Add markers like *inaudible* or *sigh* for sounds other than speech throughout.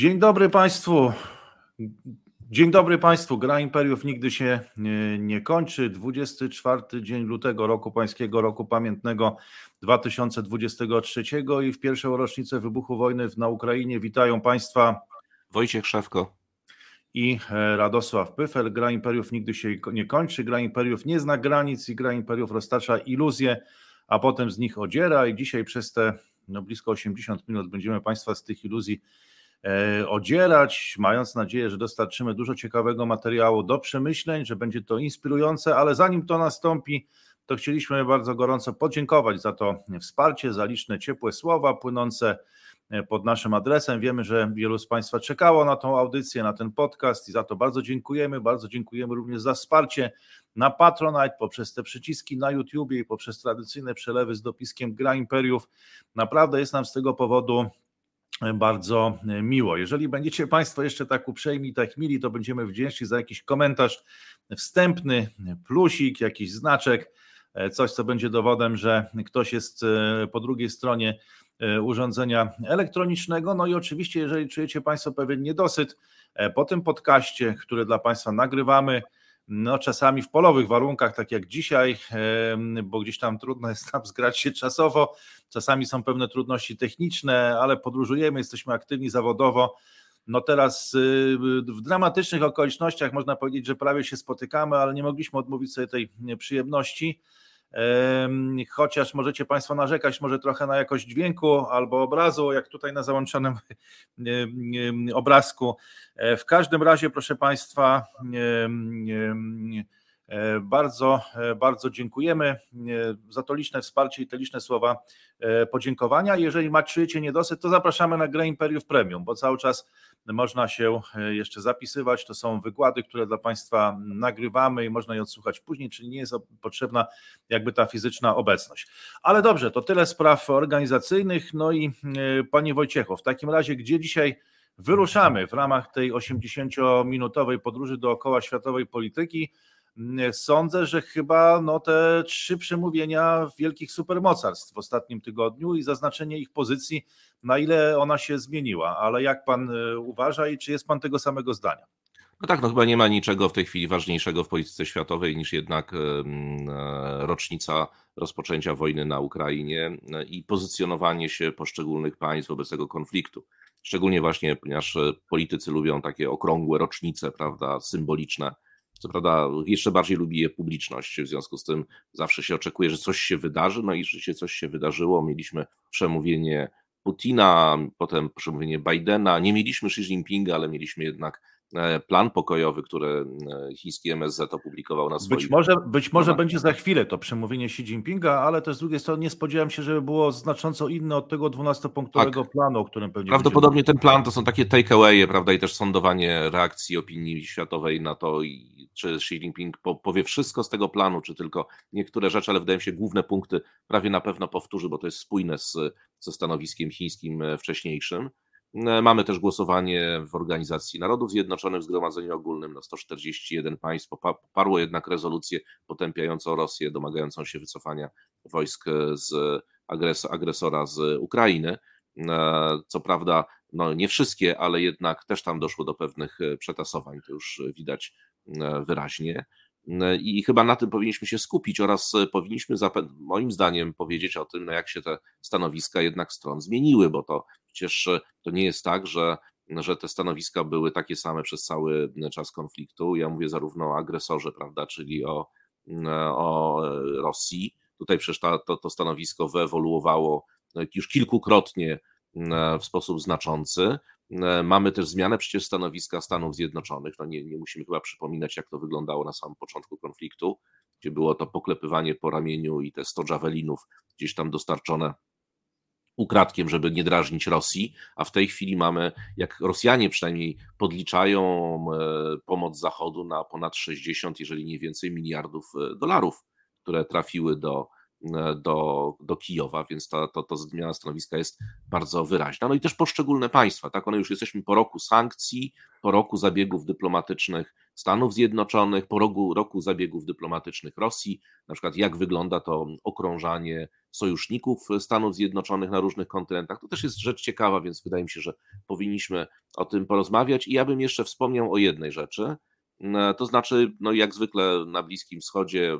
Dzień dobry Państwu. Dzień dobry Państwu. Gra Imperiów nigdy się nie, nie, kończy. 24 dzień lutego roku Pańskiego Roku Pamiętnego 2023 i w pierwszą rocznicę wybuchu wojny na Ukrainie witają Państwa Wojciech Szewko i e, Radosław Pyfel. Gra Imperiów nigdy się nie kończy. Gra Imperiów nie zna granic i Gra Imperiów roztacza iluzje, a potem z nich odziera i dzisiaj przez te no, blisko 80 minut będziemy Państwa z tych iluzji odzierać, mając nadzieję, że dostarczymy dużo ciekawego materiału do przemyśleń, że będzie to inspirujące, ale zanim to nastąpi, to chcieliśmy bardzo gorąco podziękować za to wsparcie, za liczne ciepłe słowa płynące e, pod naszym adresem. Wiemy, że wielu z Państwa czekało na tą audycję, na ten podcast i za to bardzo dziękujemy. Bardzo dziękujemy również za wsparcie na Patronite, poprzez te przyciski na YouTubie i poprzez tradycyjne przelewy z dopiskiem Gra Imperiów. Naprawdę jest nam z tego powodu bardzo miło. Jeżeli będziecie Państwo jeszcze tak uprzejmi, tak mili, to będziemy wdzięczni za jakiś komentarz wstępny, plusik, jakiś znaczek, coś, co będzie dowodem, że ktoś jest e, po drugiej stronie e, urządzenia elektronicznego. No i oczywiście, jeżeli czujecie Państwo pewien niedosyt e, po tym podcaście, który dla Państwa nagrywamy, no czasami w polowych warunkach, tak jak dzisiaj, bo gdzieś tam trudno jest tam zgrać się czasowo, czasami są pewne trudności techniczne, ale podróżujemy, jesteśmy aktywni zawodowo. No teraz y, w dramatycznych okolicznościach można powiedzieć, że prawie się spotykamy, ale nie mogliśmy odmówić sobie tej przyjemności chociaż możecie Państwo narzekać może trochę na jakość dźwięku albo obrazu, jak tutaj na załączonym *laughs* obrazku. E, w każdym razie, proszę Państwa, bardzo, e, bardzo dziękujemy e, za to liczne wsparcie i te liczne słowa podziękowania. Jeżeli macie niedosyt, to zapraszamy na grę Imperiów Premium, bo cały czas można się jeszcze zapisywać. To są wykłady, które dla Państwa nagrywamy i można je odsłuchać później, czyli nie jest potrzebna jakby ta fizyczna obecność. Ale dobrze, to tyle spraw organizacyjnych. No i Panie Wojciechu, w takim razie, gdzie dzisiaj wyruszamy w ramach tej 80-minutowej podróży dookoła światowej polityki? Sądzę, że chyba no, te trzy przemówienia wielkich supermocarstw w ostatnim tygodniu i zaznaczenie ich pozycji, na ile ona się zmieniła. Ale jak pan e, uważa i czy jest pan tego samego zdania? No tak, no chyba nie ma niczego w tej chwili ważniejszego w polityce światowej niż jednak e, rocznica rozpoczęcia wojny na Ukrainie e, i pozycjonowanie się poszczególnych państw wobec tego konfliktu. Szczególnie właśnie, ponieważ politycy lubią takie okrągłe rocznice, prawda, symboliczne co prawda jeszcze bardziej lubi je publiczność, w związku z tym zawsze się oczekuje, że coś się wydarzy, no i rzeczywiście coś się wydarzyło. Mieliśmy przemówienie Putina, potem przemówienie Bidena. Nie mieliśmy Xi Jinpinga, ale mieliśmy jednak E, plan pokojowy, który e, chiński MSZ opublikował na swoim. Być może, być może będzie za chwilę to przemówienie Xi Jinpinga, ale też z drugiej strony nie spodziewałem się, żeby było znacząco inne od tego 12-punktowego tak. planu, o którym pewnie. Prawdopodobnie ten plan to są takie takeawaye, prawda, i też sądowanie reakcji opinii światowej na to, czy Xi Jinping powie wszystko z tego planu, czy tylko niektóre rzeczy, ale wydaje mi się, główne punkty prawie na pewno powtórzy, bo to jest spójne z, ze stanowiskiem chińskim e, wcześniejszym. E, mamy też głosowanie w Organizacji Narodów Zjednoczonych w Zgromadzeniu Ogólnym. No 141 państw poparło jednak rezolucję potępiającą Rosję, domagającą się wycofania wojsk z agresora z Ukrainy. E, co prawda, no nie wszystkie, ale jednak też tam doszło do pewnych przetasowań, to już widać wyraźnie. I chyba na tym powinniśmy się skupić oraz powinniśmy, moim zdaniem, powiedzieć o tym, no jak się te stanowiska jednak stron zmieniły, bo to Przecież e, to nie jest tak, że, że te stanowiska były takie same przez cały czas konfliktu. Ja mówię zarówno o agresorze, prawda, czyli o, o Rosji. Tutaj przecież ta, to, to stanowisko wyewoluowało już kilkukrotnie w sposób znaczący. Mamy też zmianę przecież stanowiska Stanów Zjednoczonych. No nie, nie musimy chyba przypominać, jak to wyglądało na samym początku konfliktu, gdzie było to poklepywanie po ramieniu i te 100 javelinów gdzieś tam dostarczone ukradkiem, żeby nie drażnić Rosji, a w tej chwili mamy, jak Rosjanie przynajmniej podliczają e, pomoc Zachodu na ponad 60, jeżeli nie więcej, miliardów e, dolarów, które trafiły do, do, do Kijowa, więc ta, to, to zmiana stanowiska jest bardzo wyraźna. No i też poszczególne państwa, tak, one już jesteśmy po roku sankcji, po roku zabiegów dyplomatycznych Stanów Zjednoczonych, po roku, roku zabiegów dyplomatycznych Rosji, na przykład jak wygląda to okrążanie sojuszników Stanów Zjednoczonych na różnych kontynentach. To też jest rzecz ciekawa, więc wydaje mi się, że powinniśmy o tym porozmawiać. I ja bym jeszcze wspomniał o jednej rzeczy, to znaczy, no jak zwykle na Bliskim Wschodzie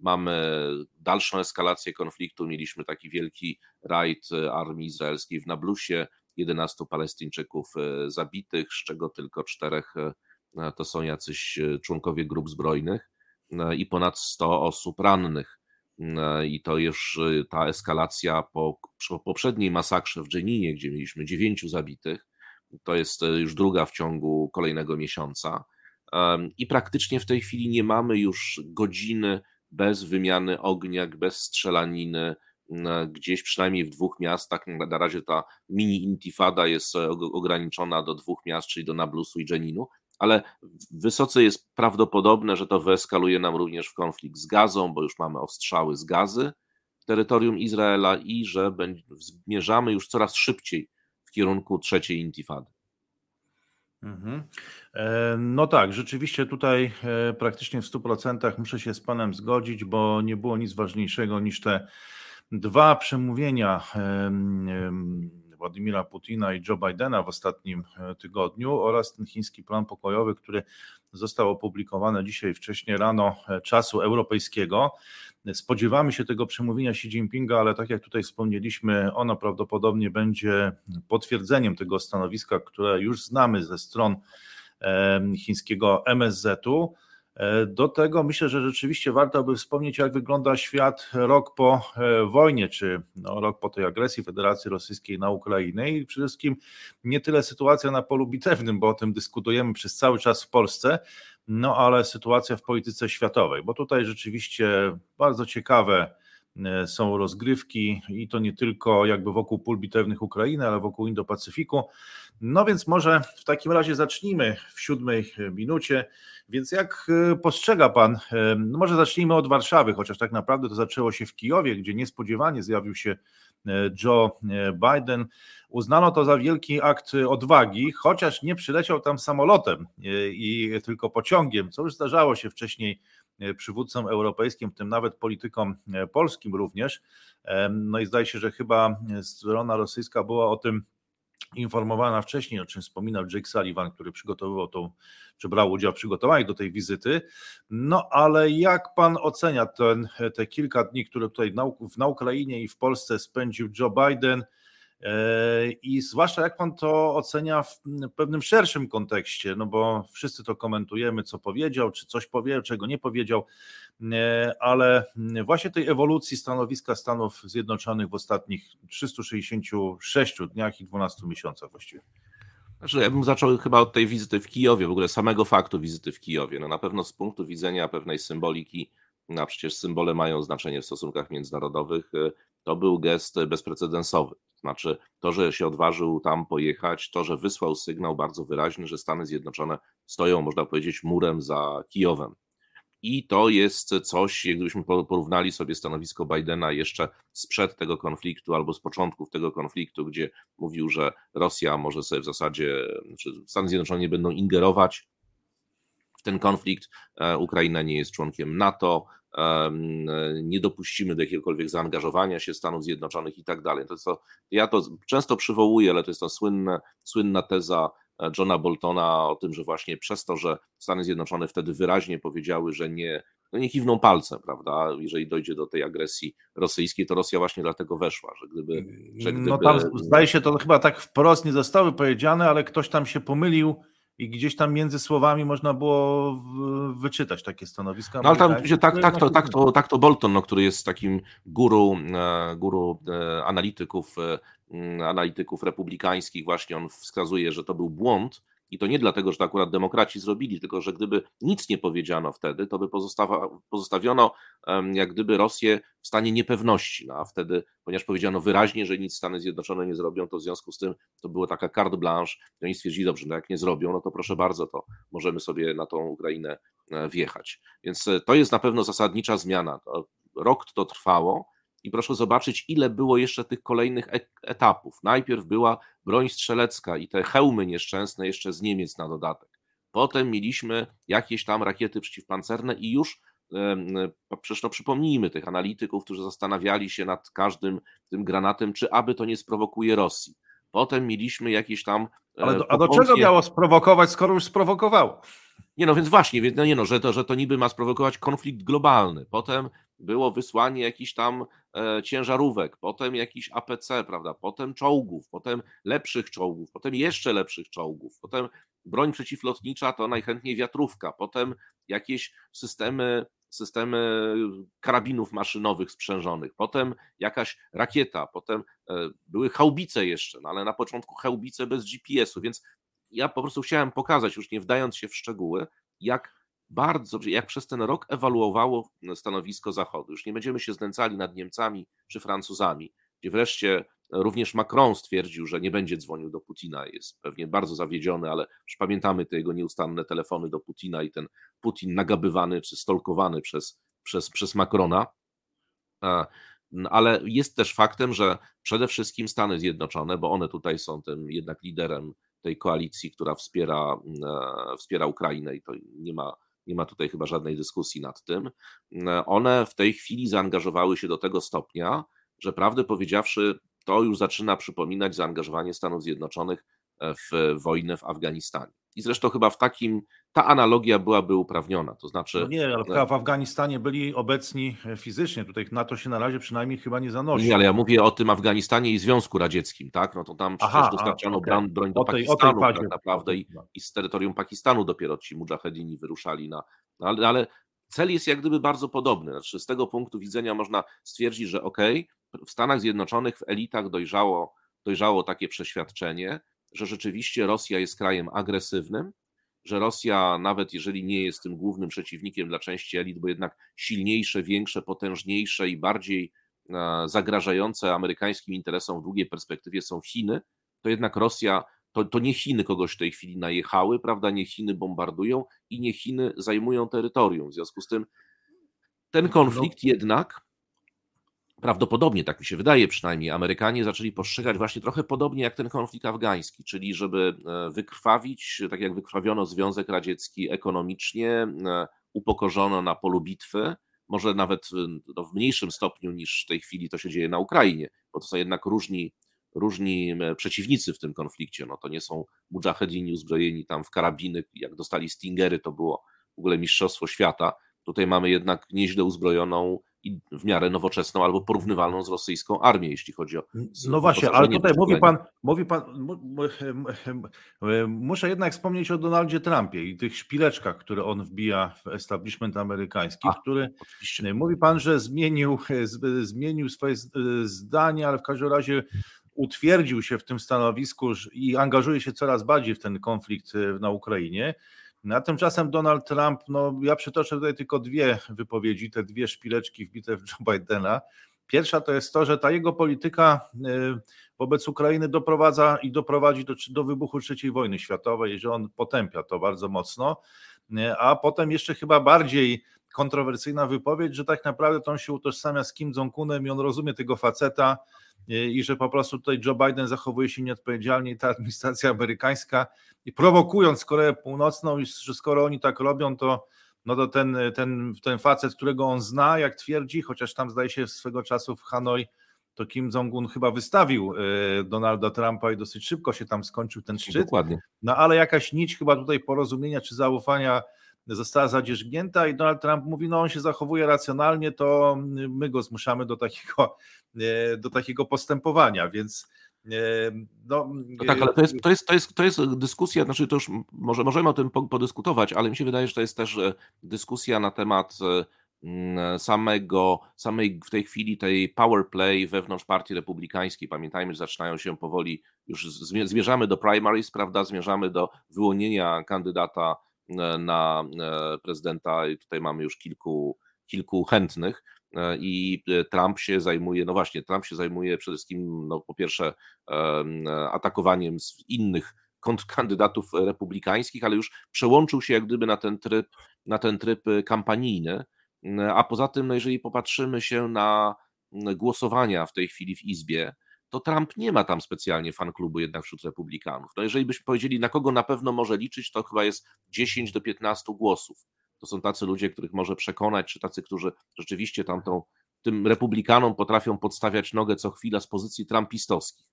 mamy dalszą eskalację konfliktu. Mieliśmy taki wielki rajd armii izraelskiej w Nablusie, 11 Palestyńczyków e, zabitych, z czego tylko czterech e, to są jacyś e, członkowie grup zbrojnych i ponad 100 osób rannych. I to już ta eskalacja po, po poprzedniej masakrze w Dżeninie, gdzie mieliśmy dziewięciu zabitych, to jest już druga w ciągu kolejnego miesiąca. I praktycznie w tej chwili nie mamy już godziny bez wymiany ognia, bez strzelaniny. Gdzieś przynajmniej w dwóch miastach, na razie ta mini intifada jest e, ograniczona do dwóch miast, czyli do Nablusu i Dżeninu, ale wysoce jest prawdopodobne, że to wyeskaluje nam również w konflikt z Gazą, bo już mamy ostrzały z gazy terytorium Izraela i że zmierzamy już coraz szybciej w kierunku trzeciej intifady. Mhm. E, no tak, rzeczywiście tutaj e, praktycznie w 100% muszę się z Panem zgodzić, bo nie było nic ważniejszego niż te dwa przemówienia Władimira Putina i Joe Bidena w ostatnim e, tygodniu oraz ten chiński plan pokojowy, który został opublikowany dzisiaj wcześniej rano czasu europejskiego. Spodziewamy się tego przemówienia Xi Jinpinga, ale tak jak tutaj wspomnieliśmy, ono prawdopodobnie będzie potwierdzeniem tego stanowiska, które już znamy ze stron chińskiego MSZ-u. E, do tego myślę, że rzeczywiście warto by wspomnieć, jak wygląda świat rok po e, wojnie, czy no, rok po tej agresji Federacji Rosyjskiej na Ukrainę i przede wszystkim nie tyle sytuacja na polu bitewnym, bo o tym dyskutujemy przez cały czas w Polsce, no ale sytuacja w polityce światowej, bo tutaj rzeczywiście bardzo ciekawe e, są rozgrywki i to nie tylko jakby wokół pól bitewnych Ukrainy, ale wokół Indo-Pacyfiku. No więc może w takim razie zacznijmy w siódmej minucie. Więc jak e, postrzega Pan, e, no może zacznijmy od Warszawy, chociaż tak naprawdę to zaczęło się w Kijowie, gdzie niespodziewanie zjawił się Joe Biden. Uznano to za wielki akt odwagi, chociaż nie przyleciał tam samolotem i tylko pociągiem, co już zdarzało się wcześniej przywódcom europejskim, w tym nawet politykom polskim również. No i zdaje się, że chyba strona rosyjska była o tym informowana wcześniej, o czym wspominał Jake Sullivan, który przygotowywał tą, czy brał udział w przygotowaniu do tej wizyty. No ale jak pan ocenia ten, te kilka dni, które tutaj na, na Ukrainie i w Polsce spędził Joe Biden? E, I zwłaszcza jak pan to ocenia w pewnym szerszym kontekście, no bo wszyscy to komentujemy, co powiedział, czy coś powiedział, czego nie powiedział, e, ale właśnie tej ewolucji stanowiska Stanów Zjednoczonych w ostatnich 366 dniach i 12 miesiącach właściwie. Znaczy, ja bym zaczął chyba od tej wizyty w Kijowie, w ogóle samego faktu wizyty w Kijowie. No na pewno z punktu widzenia pewnej symboliki, a przecież symbole mają znaczenie w stosunkach międzynarodowych, e, to był gest bezprecedensowy. Znaczy, to, że się odważył tam pojechać, to, że wysłał sygnał bardzo wyraźny, że Stany Zjednoczone stoją, można powiedzieć, murem za Kijowem. I to jest coś, gdybyśmy porównali sobie stanowisko Bidena jeszcze sprzed tego konfliktu albo z początków tego konfliktu, gdzie mówił, że Rosja może sobie w zasadzie, czy Stany Zjednoczone nie będą ingerować w ten konflikt, e, Ukraina nie jest członkiem NATO, nie dopuścimy do jakiegokolwiek zaangażowania się Stanów Zjednoczonych i tak dalej. To co, ja to często przywołuję, ale to jest ta słynna, słynna teza e, Johna Boltona o tym, że właśnie przez to, że Stany Zjednoczone wtedy wyraźnie powiedziały, że nie, no nie kiwną palcem, prawda, jeżeli dojdzie do tej agresji rosyjskiej, to Rosja właśnie dlatego weszła, że gdyby... Że gdyby... No tam zdaje się to chyba tak wprost nie zostały powiedziane, ale ktoś tam się pomylił i gdzieś tam między słowami można było wyczytać takie stanowiska. No ale tam gdzie tak, tak, to, tak, to, tak to Bolton, no, który jest takim guru, e, guru e, analityków, e, analityków republikańskich, właśnie on wskazuje, że to był błąd, i to nie dlatego, że to akurat demokraci zrobili, tylko że gdyby nic nie powiedziano wtedy, to by pozostawiono jak gdyby Rosję w stanie niepewności. No a wtedy, ponieważ powiedziano wyraźnie, że nic Stany Zjednoczone nie zrobią, to w związku z tym to była taka carte blanche i oni stwierdzili, dobrze, no jak nie zrobią, no to proszę bardzo, to możemy sobie na tą Ukrainę e, wjechać. Więc e, to jest na pewno zasadnicza zmiana. Rok to trwało i proszę zobaczyć, ile było jeszcze tych kolejnych etapów. Najpierw była broń strzelecka i te hełmy nieszczęsne jeszcze z Niemiec na dodatek. Potem mieliśmy jakieś tam rakiety przeciwpancerne i już przecież no przypomnijmy tych analityków, którzy zastanawiali się nad każdym tym granatem, czy aby to nie sprowokuje Rosji. Potem mieliśmy jakieś tam. E, Ale do, a do czego miało sprowokować, skoro już sprowokowało? Nie no, więc właśnie, więc no nie no, że to, że to niby ma sprowokować konflikt globalny. Potem było wysłanie jakichś tam e, ciężarówek, potem jakiś APC, prawda, potem czołgów, potem lepszych czołgów, potem jeszcze lepszych czołgów, potem broń przeciwlotnicza to najchętniej wiatrówka, potem jakieś systemy systemy karabinów maszynowych sprzężonych, potem jakaś rakieta, potem e, były chałbice jeszcze, no ale na początku chałbice bez GPS-u, więc ja po prostu chciałem pokazać, już nie wdając się w szczegóły, jak bardzo, jak przez ten rok ewaluowało stanowisko Zachodu. Już nie będziemy się znęcali nad Niemcami czy Francuzami, gdzie wreszcie również Macron stwierdził, że nie będzie dzwonił do Putina. Jest pewnie bardzo zawiedziony, ale już pamiętamy te jego nieustanne telefony do Putina i ten Putin nagabywany czy stolkowany przez, przez, przez Macrona. Ale jest też faktem, że przede wszystkim Stany Zjednoczone, bo one tutaj są tym jednak liderem tej koalicji, która wspiera, e, wspiera Ukrainę i to nie ma nie ma tutaj chyba żadnej dyskusji nad tym. One w tej chwili zaangażowały się do tego stopnia, że prawdę powiedziawszy, to już zaczyna przypominać zaangażowanie Stanów Zjednoczonych e, w wojnę w Afganistanie. I zresztą chyba w takim, ta analogia byłaby uprawniona, to znaczy... No nie, ale w Afganistanie byli obecni e, fizycznie, tutaj na to się na razie przynajmniej chyba nie zanosi. Nie, ale ja mówię o tym Afganistanie i Związku Radzieckim, tak, no to tam przecież Aha, dostarczano okay. broń, broń do tej, Pakistanu tak naprawdę i, i, z terytorium Pakistanu dopiero ci mujahedini wyruszali na... No ale, ale cel jest jak gdyby bardzo podobny, znaczy z tego punktu widzenia można stwierdzić, że okej, okay, w Stanach Zjednoczonych w elitach dojrzało, dojrzało takie przeświadczenie, że rzeczywiście Rosja jest krajem agresywnym, że Rosja, nawet jeżeli nie jest tym głównym przeciwnikiem dla części elit, bo jednak silniejsze, większe, potężniejsze i bardziej e, zagrażające amerykańskim interesom w długiej perspektywie są Chiny, to jednak Rosja, to, to nie Chiny kogoś w tej chwili najechały, prawda? Nie Chiny bombardują i nie Chiny zajmują terytorium. W związku z tym ten no. konflikt jednak prawdopodobnie, tak mi się wydaje przynajmniej, Amerykanie zaczęli postrzegać właśnie trochę podobnie jak ten konflikt afgański, czyli żeby e, wykrwawić, tak jak wykrwawiono Związek Radziecki ekonomicznie, e, upokorzono na polu bitwy, może nawet no, w mniejszym stopniu niż w tej chwili to się dzieje na Ukrainie, bo to są jednak różni, różni przeciwnicy w tym konflikcie. No, to nie są mujahedini uzbrojeni tam w karabiny, jak dostali Stingery, to było w ogóle mistrzostwo świata. Tutaj mamy jednak nieźle uzbrojoną i w miarę nowoczesną albo porównywalną z rosyjską armią, jeśli chodzi o. No właśnie, ale tutaj mówi pan, mówi pan, muszę jednak wspomnieć o Donaldzie Trumpie i tych szpileczkach, które on wbija w establishment amerykański, A, który oczywiście. mówi pan, że zmienił, zmienił swoje zdanie, ale w każdym razie utwierdził się w tym stanowisku i angażuje się coraz bardziej w ten konflikt na Ukrainie. A tymczasem Donald Trump, no ja przytoczę tutaj tylko dwie wypowiedzi, te dwie szpileczki wbite w Joe Bidena. Pierwsza to jest to, że ta jego polityka y, wobec Ukrainy doprowadza i doprowadzi do, do wybuchu III wojny światowej, że on potępia to bardzo mocno. Y, a potem jeszcze chyba bardziej kontrowersyjna wypowiedź, że tak naprawdę to on się utożsamia z Kim Jong-unem i on rozumie tego faceta, i że po prostu tutaj Joe Biden zachowuje się nieodpowiedzialnie i ta administracja amerykańska i prowokując Koreę Północną, i że skoro oni tak robią, to no to ten, ten, ten facet, którego on zna, jak twierdzi, chociaż tam zdaje się swego czasu w Hanoi, to Kim Jong-un chyba wystawił e, Donalda Trumpa i dosyć szybko się tam skończył ten szczyt. Dokładnie. No ale jakaś nić chyba tutaj porozumienia czy zaufania została zadzierzgnięta i Donald Trump mówi, no on się zachowuje racjonalnie, to my go zmuszamy do takiego, e, do takiego postępowania, więc e, no, no, tak, ale to jest, to, jest, to, jest, to jest dyskusja, znaczy to już może możemy o tym podyskutować, ale mi się wydaje, że to jest też e, dyskusja na temat samego, samej w tej chwili tej power play wewnątrz partii republikańskiej. Pamiętajmy, że zaczynają się powoli, już zmierzamy do primaries, prawda, zmierzamy do wyłonienia kandydata na e, prezydenta i tutaj mamy już kilku, kilku chętnych e, i e, Trump się zajmuje, no właśnie, Trump się zajmuje przede wszystkim, no po pierwsze atakowaniem z innych kandydatów republikańskich, ale już przełączył się jak gdyby na ten tryb, na ten tryb kampanijny. A poza tym, no jeżeli popatrzymy się na głosowania w tej chwili w Izbie, to Trump nie ma tam specjalnie fanklubu jednak wśród republikanów. No jeżeli byśmy powiedzieli, na kogo na pewno może liczyć, to chyba jest 10 do 15 głosów. To są tacy ludzie, których może przekonać, czy tacy, którzy rzeczywiście tamtą, tym republikanom potrafią podstawiać nogę co chwila z pozycji trumpistowskich.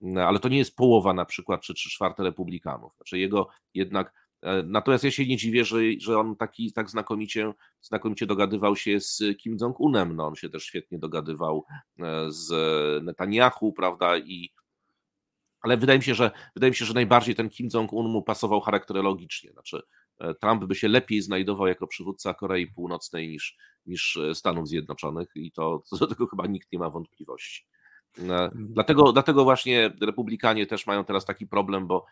No, ale to nie jest połowa na przykład, czy trzy czwarte republikanów. Znaczy jego jednak Natomiast ja się nie dziwię, że, że on taki tak znakomicie, znakomicie dogadywał się z Kim Jong-unem. No, on się też świetnie dogadywał e, z Netanyahu, prawda? I, ale wydaje mi się, że wydaje mi się, że najbardziej ten Kim Jong-un mu pasował charakterologicznie. Znaczy, e, Trump by się lepiej znajdował jako przywódca Korei Północnej niż, niż Stanów Zjednoczonych, i to do tego chyba nikt nie ma wątpliwości. E, mhm. Dlatego, dlatego właśnie republikanie też mają teraz taki problem, bo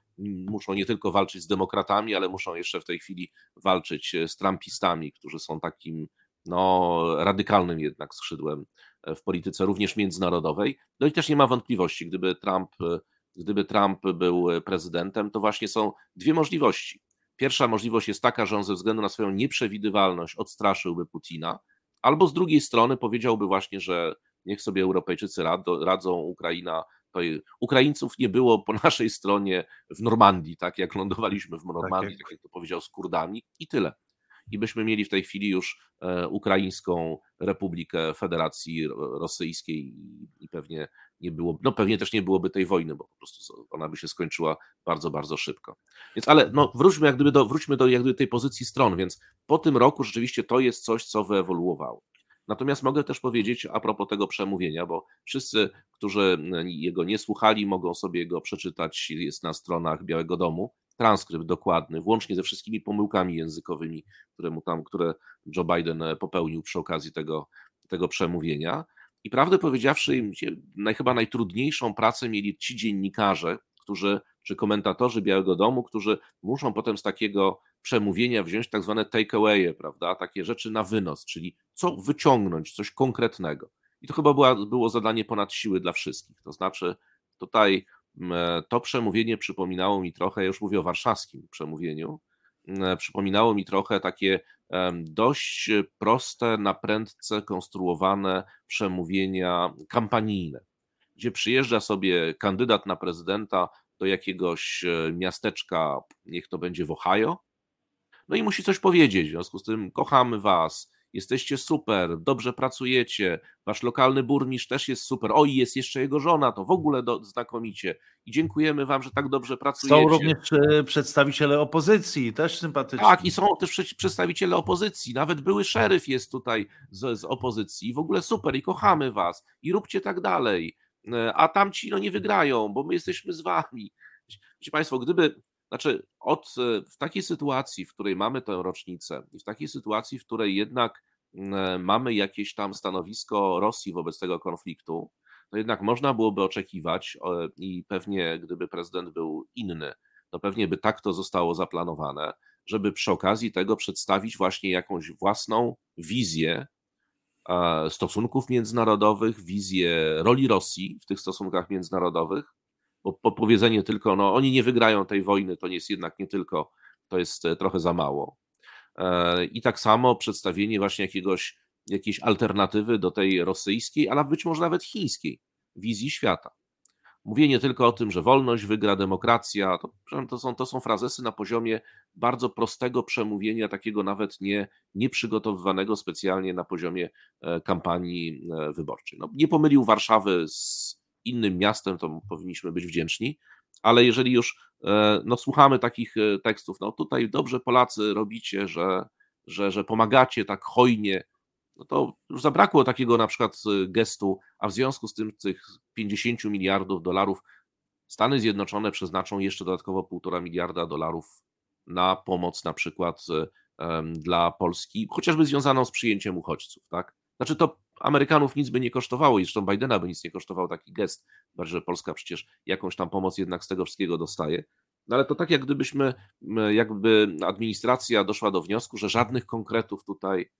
muszą nie tylko walczyć z demokratami, ale muszą jeszcze w tej chwili walczyć e, z trumpistami, którzy są takim no, radykalnym jednak skrzydłem e, w polityce również międzynarodowej. No i też nie ma wątpliwości, gdyby Trump, gdyby Trump był prezydentem, to właśnie są dwie możliwości. Pierwsza możliwość jest taka, że on ze względu na swoją nieprzewidywalność odstraszyłby Putina, albo z drugiej strony powiedziałby właśnie, że niech sobie Europejczycy radzą, Ukraina. Ukraińców nie było po *laughs* naszej stronie w Normandii, tak jak lądowaliśmy w Normandii, tak jak, tak jak to powiedział, z Kurdami i tyle. I byśmy mieli w tej chwili już e, Ukraińską Republikę Federacji Rosyjskiej i pewnie nie było, no pewnie też nie byłoby tej wojny, bo po prostu ona by się skończyła bardzo, bardzo szybko. Więc ale no, wróćmy jak gdyby do, wróćmy do jak gdyby tej pozycji stron, więc po tym roku rzeczywiście to jest coś, co wyewoluowało. Natomiast mogę też powiedzieć a propos tego przemówienia, bo wszyscy, którzy jego nie słuchali, mogą sobie go przeczytać, jest na stronach Białego Domu, transkrypt dokładny, włącznie ze wszystkimi pomyłkami językowymi, które, mu tam, które Joe Biden popełnił przy okazji tego, tego przemówienia. I prawdę powiedziawszy, chyba najtrudniejszą pracę mieli ci dziennikarze, którzy, czy komentatorzy Białego Domu, którzy muszą potem z takiego przemówienia wziąć tak zwane takeawaye, prawda? Takie rzeczy na wynos, czyli co wyciągnąć, coś konkretnego. I to chyba była, było zadanie ponad siły dla wszystkich. To znaczy, tutaj to przemówienie przypominało mi trochę, ja już mówię o warszawskim przemówieniu, przypominało mi trochę takie dość proste, na prędce konstruowane przemówienia kampanijne, gdzie przyjeżdża sobie kandydat na prezydenta do jakiegoś e, miasteczka, niech to będzie w Ohio, no i musi coś powiedzieć. W związku z tym kochamy Was, jesteście super, dobrze pracujecie, wasz lokalny burmistrz też jest super, oj, jest jeszcze jego żona, to w ogóle do, znakomicie i dziękujemy wam, że tak dobrze pracujecie. Są również e, przedstawiciele opozycji, też sympatyczni. Tak, i są też przedstawiciele opozycji, nawet były szeryf jest tutaj z, z opozycji, w ogóle super i kochamy was i róbcie tak dalej, a tamci no nie wygrają, bo my jesteśmy z wami. Wiecie Państwo, gdyby znaczy, od, e, w takiej sytuacji, w której mamy tę rocznicę i w takiej sytuacji, w której jednak e, mamy jakieś tam stanowisko Rosji wobec tego konfliktu, to jednak można byłoby oczekiwać i pewnie gdyby prezydent był inny, to pewnie by tak to zostało zaplanowane, żeby przy okazji tego przedstawić właśnie jakąś własną wizję e, stosunków międzynarodowych, wizję roli Rosji w tych stosunkach międzynarodowych, bo powiedzenie tylko, no oni nie wygrają tej wojny, to jest jednak nie tylko, to jest e, trochę za mało. E, I tak samo przedstawienie właśnie jakiegoś, jakiejś alternatywy do tej rosyjskiej, ale być może nawet chińskiej wizji świata. Mówienie tylko o tym, że wolność wygra demokracja, to, to, są, to są frazesy na poziomie bardzo prostego przemówienia, takiego nawet nie, nieprzygotowywanego specjalnie na poziomie e, kampanii wyborczej. No, nie pomylił Warszawy z innym miastem, to powinniśmy być wdzięczni, ale jeżeli już e, no, słuchamy takich e, tekstów, no tutaj dobrze Polacy robicie, że, że, że pomagacie tak hojnie, no to już zabrakło takiego na przykład e, gestu, a w związku z tym tych 50 miliardów dolarów Stany Zjednoczone przeznaczą jeszcze dodatkowo 1,5 miliarda dolarów na pomoc na przykład dla Polski, chociażby związaną z przyjęciem uchodźców, tak? Znaczy to Amerykanów nic by nie kosztowało i zresztą Bidena by nic nie kosztował taki gest, że Polska przecież jakąś tam pomoc jednak z tego wszystkiego dostaje. No ale to tak jak gdybyśmy, jakby administracja doszła do wniosku, że żadnych konkretów tutaj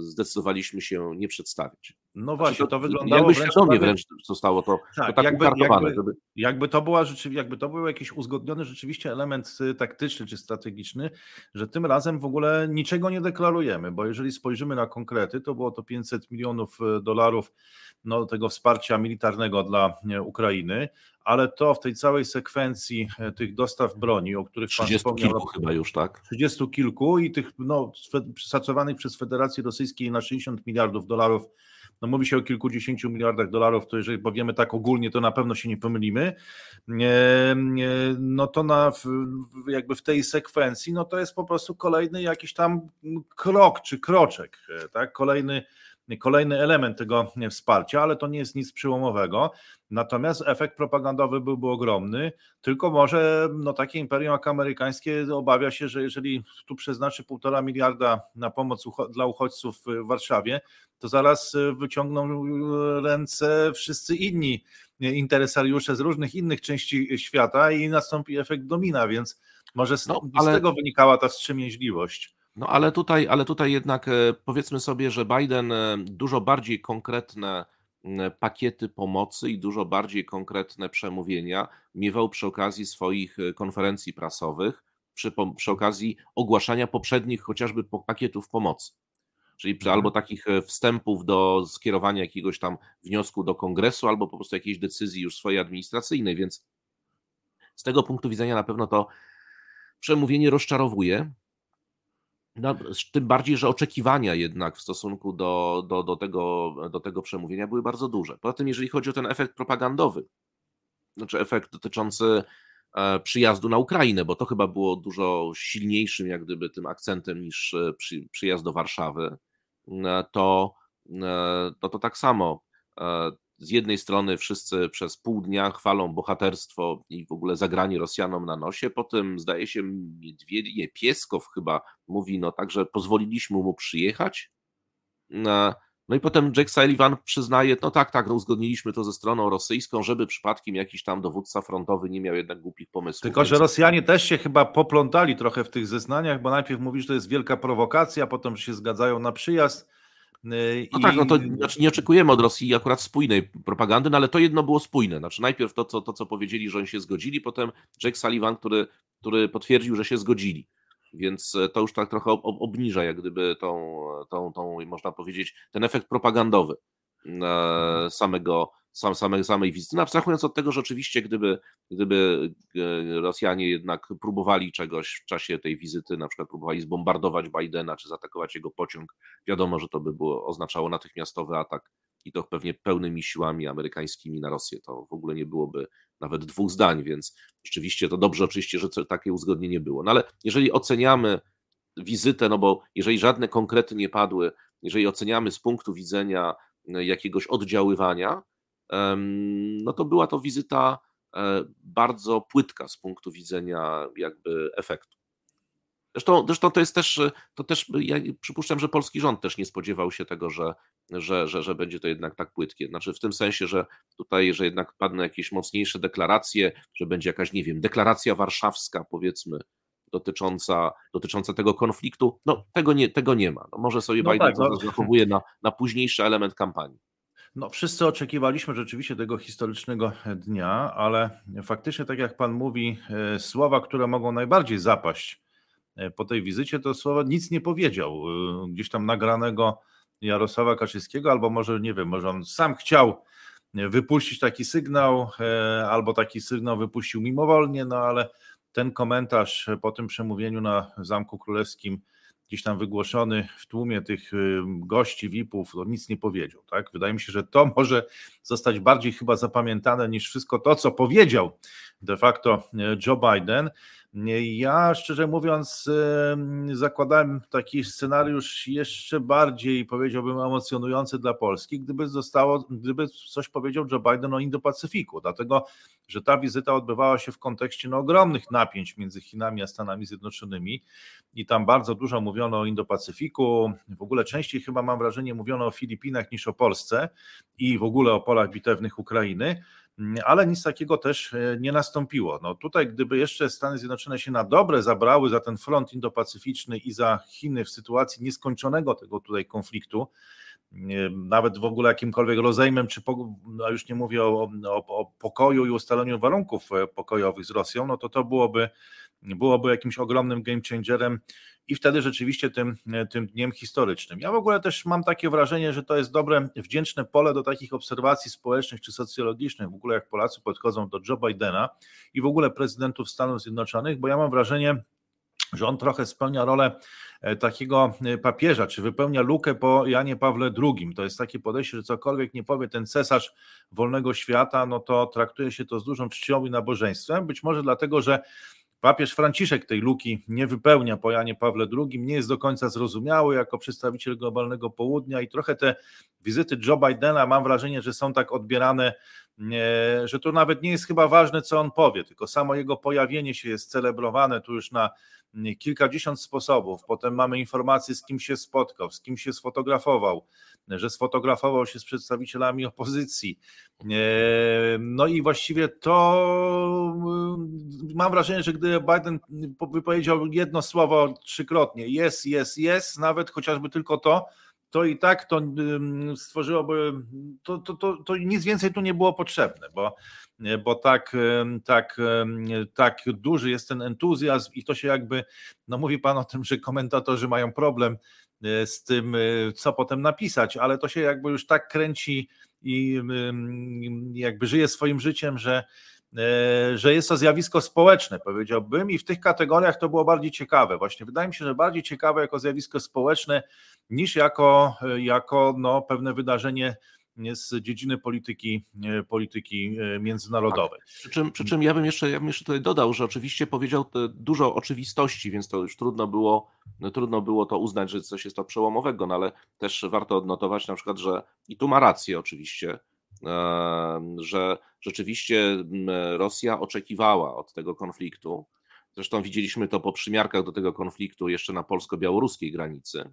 zdecydowaliśmy się nie przedstawić. No znaczy, właśnie, to, to wyglądało jakby wręcz świadomie wręcz zostało to tak, to tak jakby, jakby, żeby... jakby, to była rzeczywiście, jakby to był jakiś uzgodniony rzeczywiście element y, taktyczny czy strategiczny, że tym razem w ogóle niczego nie deklarujemy, bo jeżeli spojrzymy na konkrety, to było to 500 milionów y, dolarów no, tego wsparcia militarnego dla Ukrainy, ale to w tej całej sekwencji e, tych dostaw broni, o których 30 pan kilku chyba już, tak? 30 kilku i tych no, szacowanych przez Federację Rosyjską na 60 miliardów dolarów no mówi się o kilkudziesięciu miliardach dolarów, to jeżeli powiemy tak ogólnie, to na pewno się nie pomylimy, no to na, jakby w tej sekwencji, no to jest po prostu kolejny jakiś tam krok czy kroczek, e, tak, kolejny kolejny element tego wsparcia, ale to nie jest nic przyłomowego. Natomiast efekt propagandowy byłby ogromny, tylko może no, takie imperium jak amerykańskie obawia się, że jeżeli tu przeznaczy półtora miliarda na pomoc dla uchodźców w Warszawie, to zaraz e, wyciągną e, ręce wszyscy inni interesariusze z różnych innych części świata i nastąpi efekt domina, więc może z, no, ale... z tego wynikała ta wstrzemięźliwość. No ale tutaj, ale tutaj jednak e, powiedzmy sobie, że Biden dużo bardziej konkretne pakiety pomocy i dużo bardziej konkretne przemówienia miewał przy okazji swoich konferencji prasowych, przy, przy okazji ogłaszania poprzednich chociażby pakietów pomocy czyli mhm. albo takich e, wstępów do skierowania jakiegoś tam wniosku do kongresu, albo po prostu jakiejś decyzji już swojej administracyjnej, więc z tego punktu widzenia na pewno to przemówienie rozczarowuje. No, tym bardziej, że oczekiwania jednak w stosunku do, do, do, tego, do tego przemówienia były bardzo duże. Poza tym, jeżeli chodzi o ten efekt propagandowy, znaczy efekt dotyczący e, przyjazdu na Ukrainę, bo to chyba było dużo silniejszym jak gdyby tym akcentem niż e, przy, przyjazd do Warszawy. E, to, to, to tak samo. Z jednej strony wszyscy przez pół dnia chwalą bohaterstwo i w ogóle zagranie Rosjanom na nosie, potem zdaje się Niedźwiedzie, Pieskow chyba mówi, no także pozwoliliśmy mu przyjechać. No i potem Jack Sullivan przyznaje, no tak, tak, no uzgodniliśmy to ze stroną rosyjską, żeby przypadkiem jakiś tam dowódca frontowy nie miał jednak głupich pomysłów. Tylko, więc... że Rosjanie też się chyba poplątali trochę w tych zeznaniach, bo najpierw mówisz, że to jest wielka prowokacja, potem się zgadzają na przyjazd. Y, no I... tak, no to znaczy nie oczekujemy od Rosji akurat spójnej propagandy, no ale to jedno było spójne. Znaczy najpierw to, co, to, co powiedzieli, że oni się zgodzili, potem Jack Sullivan, który, który potwierdził, że się zgodzili więc e, to już tak trochę obniża jak gdyby tą, tą, tą można powiedzieć, ten efekt propagandowy mhm. samego, sam, samej, samej wizyty. No, abstrahując od tego, że oczywiście gdyby, gdyby e, Rosjanie jednak próbowali czegoś w czasie tej wizyty, na przykład próbowali zbombardować Bidena czy zaatakować jego pociąg, wiadomo, że to by było, oznaczało natychmiastowy atak i to pewnie pełnymi siłami amerykańskimi na Rosję. To w ogóle nie byłoby nawet dwóch zdań, więc rzeczywiście to dobrze oczywiście, że takie uzgodnienie było. No ale jeżeli oceniamy wizytę, no bo jeżeli żadne konkrety nie padły, jeżeli oceniamy z punktu widzenia e, jakiegoś oddziaływania, no to była to wizyta e, bardzo płytka z punktu widzenia jakby efektu. Zresztą, zresztą to jest też, to też, ja przypuszczam, że polski rząd też nie spodziewał się tego, że, że, że, że będzie to jednak tak płytkie. Znaczy w tym sensie, że tutaj, że jednak padną jakieś mocniejsze deklaracje, że będzie jakaś, nie wiem, deklaracja warszawska, powiedzmy, dotycząca, dotycząca tego konfliktu. No, tego nie, tego nie ma. No, może sobie no Biden tak, no. zachowuje na, na późniejszy element kampanii. No, wszyscy oczekiwaliśmy rzeczywiście tego historycznego dnia, ale faktycznie, tak jak Pan mówi, e, słowa, które mogą najbardziej zapaść E, po tej wizycie, to słowa nic nie powiedział. E, gdzieś tam nagranego Jarosława Kaczyńskiego, albo może nie wiem, może on sam chciał wypuścić taki sygnał, albo taki sygnał wypuścił mimowolnie, no ale ten komentarz po tym przemówieniu na Zamku Królewskim, gdzieś tam wygłoszony w tłumie tych gości, VIP-ów, to nic nie powiedział. Tak? Wydaje mi się, że to może zostać bardziej chyba zapamiętane niż wszystko to, co powiedział de facto Joe Biden. Ja szczerze mówiąc, zakładałem taki scenariusz jeszcze bardziej, powiedziałbym, emocjonujący dla Polski, gdyby zostało, gdyby coś powiedział Joe Biden o Indo-Pacyfiku, dlatego że ta wizyta odbywała się w kontekście no, ogromnych napięć między Chinami a Stanami Zjednoczonymi. I tam bardzo dużo mówiono o Indo-Pacyfiku. W ogóle częściej chyba mam wrażenie mówiono o Filipinach niż o Polsce i w ogóle o polach bitewnych Ukrainy ale nic takiego też e, nie nastąpiło. No tutaj, gdyby jeszcze Stany Zjednoczone się na dobre zabrały za ten front indopacyficzny i za Chiny w sytuacji nieskończonego tego tutaj konfliktu, nawet w ogóle jakimkolwiek rozejmem, czy no już nie mówię o, o, o, pokoju i ustaleniu warunków e, pokojowych z Rosją, no to to byłoby, byłoby jakimś ogromnym game changerem i wtedy rzeczywiście tym, e, tym dniem historycznym. Ja w ogóle też mam takie wrażenie, że to jest dobre, wdzięczne pole do takich obserwacji społecznych czy socjologicznych, w ogóle jak Polacy podchodzą do Joe Bidena i w ogóle prezydentów Stanów Zjednoczonych, bo ja mam wrażenie, że on trochę spełnia rolę e, takiego e, papieża, czy wypełnia lukę po Janie Pawle II. To jest takie podejście, że cokolwiek nie powie ten cesarz wolnego świata, no to traktuje się to z dużą czcią i nabożeństwem. Być może dlatego, że papież Franciszek tej luki nie wypełnia po Janie Pawle II, nie jest do końca zrozumiały jako przedstawiciel globalnego południa i trochę te wizyty Joe Bidena mam wrażenie, że są tak odbierane że to nawet nie jest chyba ważne, co on powie, tylko samo jego pojawienie się jest celebrowane tu już na kilkadziesiąt sposobów. Potem mamy informacje, z kim się spotkał, z kim się sfotografował, że sfotografował się z przedstawicielami opozycji. No i właściwie to mam wrażenie, że gdy Biden wypowiedział jedno słowo trzykrotnie, jest, jest, jest, nawet chociażby tylko to, to i tak to stworzyłoby, to, to, to, to nic więcej tu nie było potrzebne, bo, bo tak, tak, tak duży jest ten entuzjazm i to się jakby, no mówi Pan o tym, że komentatorzy mają problem e, z tym, e, co potem napisać, ale to się jakby już tak kręci i jakby żyje swoim życiem, że że jest to zjawisko społeczne, powiedziałbym, i w tych kategoriach to było bardziej ciekawe. Właśnie wydaje mi się, że bardziej ciekawe jako zjawisko społeczne niż jako, jako no, pewne wydarzenie z dziedziny polityki, e, polityki e, międzynarodowej. Tak. Przy, czym, przy czym ja bym jeszcze, ja bym jeszcze tutaj dodał, że oczywiście powiedział dużo oczywistości, więc to już trudno było, no, trudno było to uznać, że coś jest to przełomowego, no ale też warto odnotować na przykład, że i tu ma rację oczywiście, że rzeczywiście Rosja oczekiwała od tego konfliktu. Zresztą widzieliśmy to po przymiarkach do tego konfliktu jeszcze na polsko-białoruskiej granicy,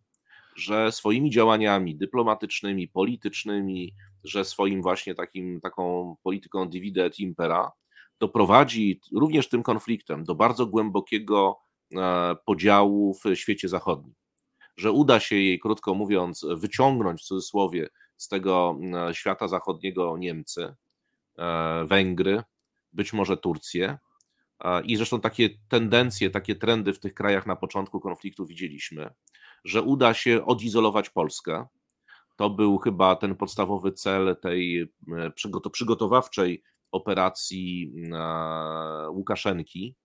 że swoimi działaniami dyplomatycznymi, politycznymi, że swoim właśnie takim, taką polityką divide et impera doprowadzi również tym konfliktem do bardzo głębokiego e, podziału w świecie zachodnim. Że uda się jej, krótko mówiąc, wyciągnąć w cudzysłowie z tego mm, świata zachodniego Niemcy, e, Węgry, być może Turcję. I zresztą takie tendencje, takie trendy w tych krajach na początku konfliktu widzieliśmy, że uda się odizolować Polskę. To był chyba ten podstawowy cel tej e, przygotowawczej operacji Łukaszenki,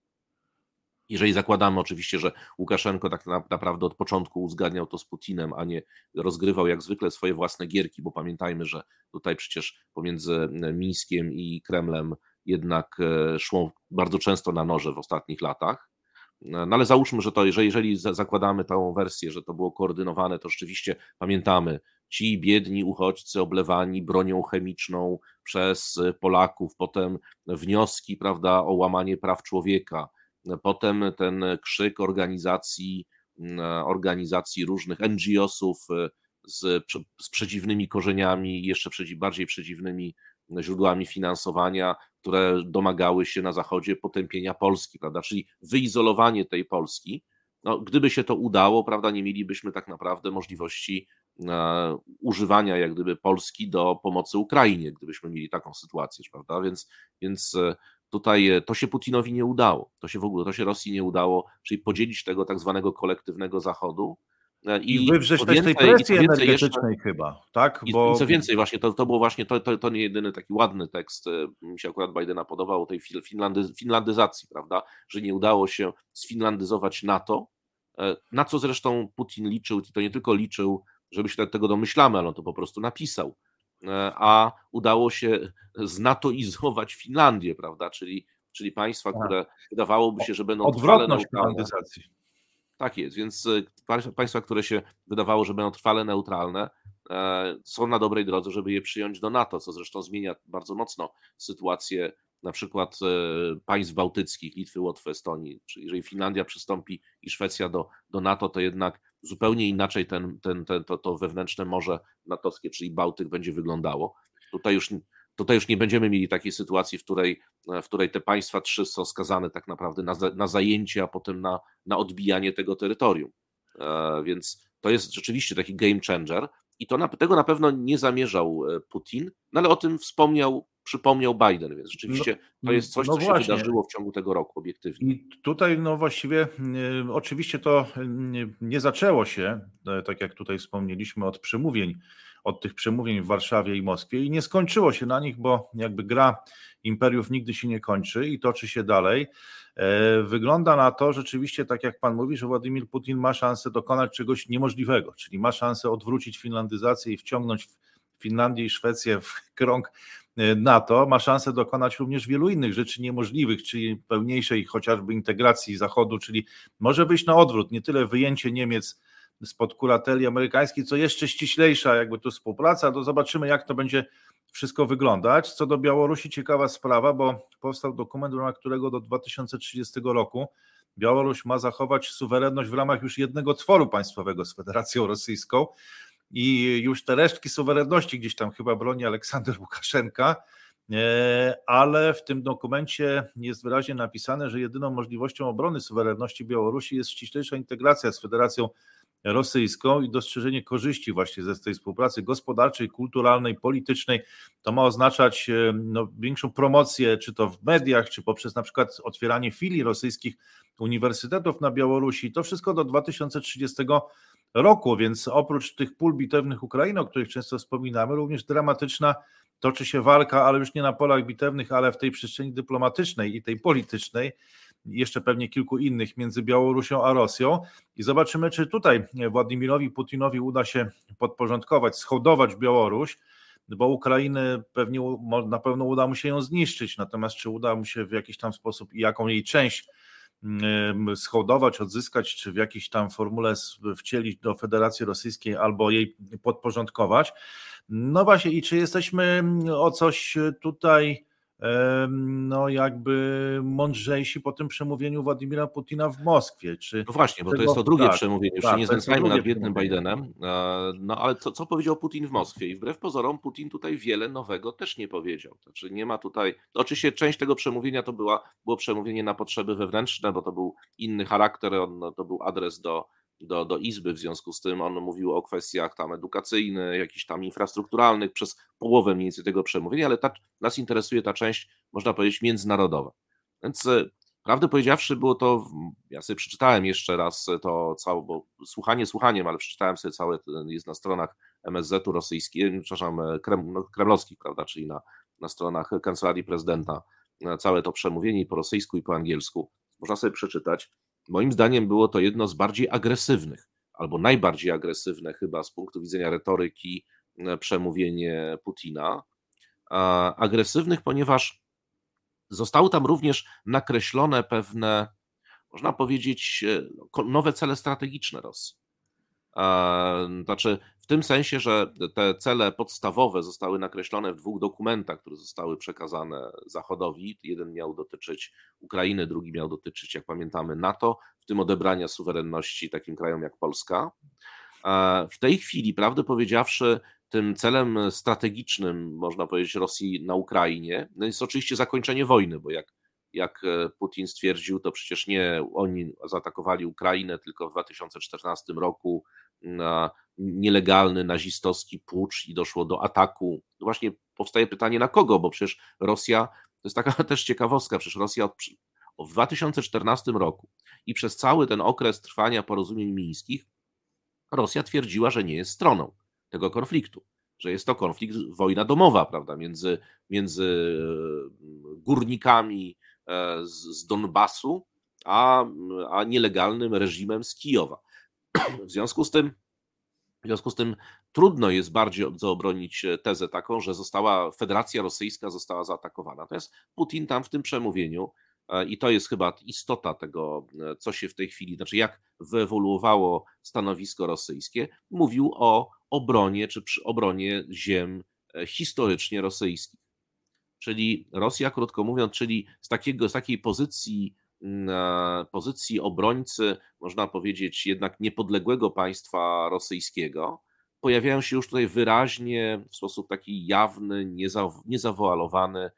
jeżeli zakładamy oczywiście, że Łukaszenko tak naprawdę od początku uzgadniał to z Putinem, a nie rozgrywał jak zwykle swoje własne gierki, bo pamiętajmy, że tutaj przecież pomiędzy Mińskiem i Kremlem jednak e, szło bardzo często na noże w ostatnich latach. No ale załóżmy, że to, jeżeli, jeżeli zakładamy tą wersję, że to było koordynowane, to rzeczywiście pamiętamy, ci biedni uchodźcy oblewani bronią chemiczną przez Polaków, potem wnioski prawda, o łamanie praw człowieka, Potem ten krzyk organizacji, mm, organizacji różnych NGO-sów e, z, z przedziwnymi korzeniami, jeszcze bardziej przedziwnymi źródłami finansowania, które domagały się na Zachodzie potępienia Polski, prawda? Czyli wyizolowanie tej Polski. No, gdyby się to udało, prawda, nie mielibyśmy tak naprawdę możliwości e, używania jak gdyby Polski do pomocy Ukrainie, gdybyśmy mieli taką sytuację, prawda? Więc, więc e, Tutaj e, to się Putinowi nie udało, to się w ogóle, to się Rosji nie udało, czyli podzielić tego tak zwanego kolektywnego Zachodu. E, I, I wywrzeć też tej presji energetycznej jeszcze, chyba, tak? Bo... I co więcej, właśnie to, to było właśnie, to, to, to nie jedyny taki ładny tekst, e, mi się akurat Bidena podobał, o tej finlandy, finlandyzacji, prawda, że nie udało się sfinlandyzować NATO, na co zresztą Putin liczył, i to nie tylko liczył, żeby się tego domyślamy, ale on to po prostu napisał, a udało się znatoizować Finlandię, prawda? Czyli, czyli państwa, tak. które wydawałoby się, że będą trwale neutralne. Tak jest, więc e, państwa, które się wydawało, że będą trwale neutralne, e, są na dobrej drodze, żeby je przyjąć do NATO, co zresztą zmienia bardzo mocno sytuację na przykład państw bałtyckich, Litwy, Łotwy, Estonii. Czyli jeżeli Finlandia przystąpi i Szwecja do, do NATO, to jednak zupełnie inaczej ten, ten, ten, to, to wewnętrzne morze natowskie, czyli Bałtyk, będzie wyglądało. Tutaj już, tutaj już nie będziemy mieli takiej sytuacji, w której, w której te państwa trzy są skazane tak naprawdę na, na zajęcie, a potem na, na odbijanie tego terytorium. E, więc to jest rzeczywiście taki game changer. I to na, tego na pewno nie zamierzał Putin, no ale o tym wspomniał przypomniał Biden, więc rzeczywiście no, to jest coś, no co właśnie. się wydarzyło w ciągu tego roku obiektywnie. I tutaj no właściwie y, oczywiście to y, nie zaczęło się, y, tak jak tutaj wspomnieliśmy, od przemówień, od tych przemówień w Warszawie i Moskwie i nie skończyło się na nich, bo jakby gra imperiów nigdy się nie kończy i toczy się dalej. E, wygląda na to rzeczywiście, tak jak pan mówi, że Władimir Putin ma szansę dokonać czegoś niemożliwego, czyli ma szansę odwrócić finlandyzację i wciągnąć Finlandię i Szwecję w krąg E, NATO. Ma szansę dokonać również wielu innych rzeczy niemożliwych, czyli pełniejszej chociażby integracji Zachodu, czyli może być na odwrót, nie tyle wyjęcie Niemiec spod kurateli amerykańskiej, co jeszcze ściślejsza jakby tu współpraca, to zobaczymy jak to będzie wszystko wyglądać. Co do Białorusi ciekawa sprawa, bo powstał dokument, w ramach którego do 2030 roku Białoruś ma zachować suwerenność w ramach już jednego tworu państwowego z Federacją Rosyjską, i już te resztki suwerenności gdzieś tam chyba broni Aleksander Łukaszenka, e, ale w tym dokumencie jest wyraźnie napisane, że jedyną możliwością obrony suwerenności Białorusi jest ściślejsza integracja z Federacją Rosyjską i dostrzeżenie korzyści właśnie ze tej współpracy gospodarczej, kulturalnej, politycznej. To ma oznaczać e, no, większą promocję, czy to w mediach, czy poprzez na przykład otwieranie filii rosyjskich uniwersytetów na Białorusi. To wszystko do 2030 roku, więc oprócz tych pól bitewnych Ukrainy, o których często wspominamy, również dramatyczna toczy się walka, ale już nie na polach bitewnych, ale w tej przestrzeni dyplomatycznej i tej politycznej, jeszcze pewnie kilku innych między Białorusią a Rosją i zobaczymy, czy tutaj Władimirowi Putinowi uda się podporządkować, schodować Białoruś, bo Ukrainy pewnie na pewno uda mu się ją zniszczyć, natomiast czy uda mu się w jakiś tam sposób i jaką jej część schodować, odzyskać, czy w jakiejś tam formule wcielić do Federacji Rosyjskiej albo jej podporządkować. No właśnie, i czy jesteśmy o coś tutaj no jakby mądrzejsi po tym przemówieniu Władimira Putina w Moskwie. Czy no właśnie, bo to jest to drugie tak, przemówienie, już tak, się nie znęcajmy nad biednym Bidenem, no ale co, co powiedział Putin w Moskwie? I wbrew pozorom Putin tutaj wiele nowego też nie powiedział. Znaczy nie ma tutaj, oczywiście część tego przemówienia to była, było przemówienie na potrzeby wewnętrzne, bo to był inny charakter, on, to był adres do do, do Izby, w związku z tym on mówił o kwestiach tam edukacyjnych, jakichś tam infrastrukturalnych przez połowę mniej więcej tego przemówienia, ale ta, nas interesuje ta część, można powiedzieć, międzynarodowa. Więc e, prawdę powiedziawszy, było to, ja sobie przeczytałem jeszcze raz to całe, bo słuchanie słuchaniem, ale przeczytałem sobie całe, jest na stronach MSZ-u rosyjskich, przepraszam, e, krem, no, kremlowskich, prawda, czyli na, na stronach Kancelarii Prezydenta, całe to przemówienie i po rosyjsku i po angielsku. Można sobie przeczytać. Moim zdaniem było to jedno z bardziej agresywnych, albo najbardziej agresywne chyba z punktu widzenia retoryki e, przemówienie Putina. Agresywnych, ponieważ zostały tam również nakreślone pewne, można powiedzieć, e, nowe cele strategiczne Rosji. Znaczy, w tym sensie, że te cele podstawowe zostały nakreślone w dwóch dokumentach, które zostały przekazane Zachodowi. Jeden miał dotyczyć Ukrainy, drugi miał dotyczyć, jak pamiętamy, NATO, w tym odebrania suwerenności takim krajom jak Polska. W tej chwili, prawdę powiedziawszy, tym celem strategicznym, można powiedzieć, Rosji na Ukrainie no jest oczywiście zakończenie wojny, bo jak, jak e, Putin stwierdził, to przecież nie oni zaatakowali Ukrainę, tylko w 2014 roku nielegalny nazistowski pucz i doszło do ataku. Właśnie powstaje pytanie na kogo, bo przecież Rosja, to jest taka *laughs* też ciekawostka, przecież Rosja od, w 2014 roku i przez cały ten okres trwania porozumień mińskich Rosja twierdziła, że nie jest stroną tego konfliktu, że jest to konflikt, wojna domowa, prawda, między, między e, górnikami e, z, z Donbasu, a, a nielegalnym reżimem z Kijowa. W związku z tym, w związku z tym trudno jest bardziej zaobronić tezę taką, że została Federacja Rosyjska została zaatakowana. Natomiast Putin tam w tym przemówieniu e, i to jest chyba istota tego, e, co się w tej chwili, znaczy jak wyewoluowało stanowisko rosyjskie, mówił o obronie czy przy obronie ziem e, historycznie rosyjskich. Czyli Rosja, krótko mówiąc, czyli z, takiego, z takiej pozycji pozycji obrońcy, można powiedzieć, jednak niepodległego państwa rosyjskiego, pojawiają się już tutaj wyraźnie, w sposób taki jawny, niezawoalowany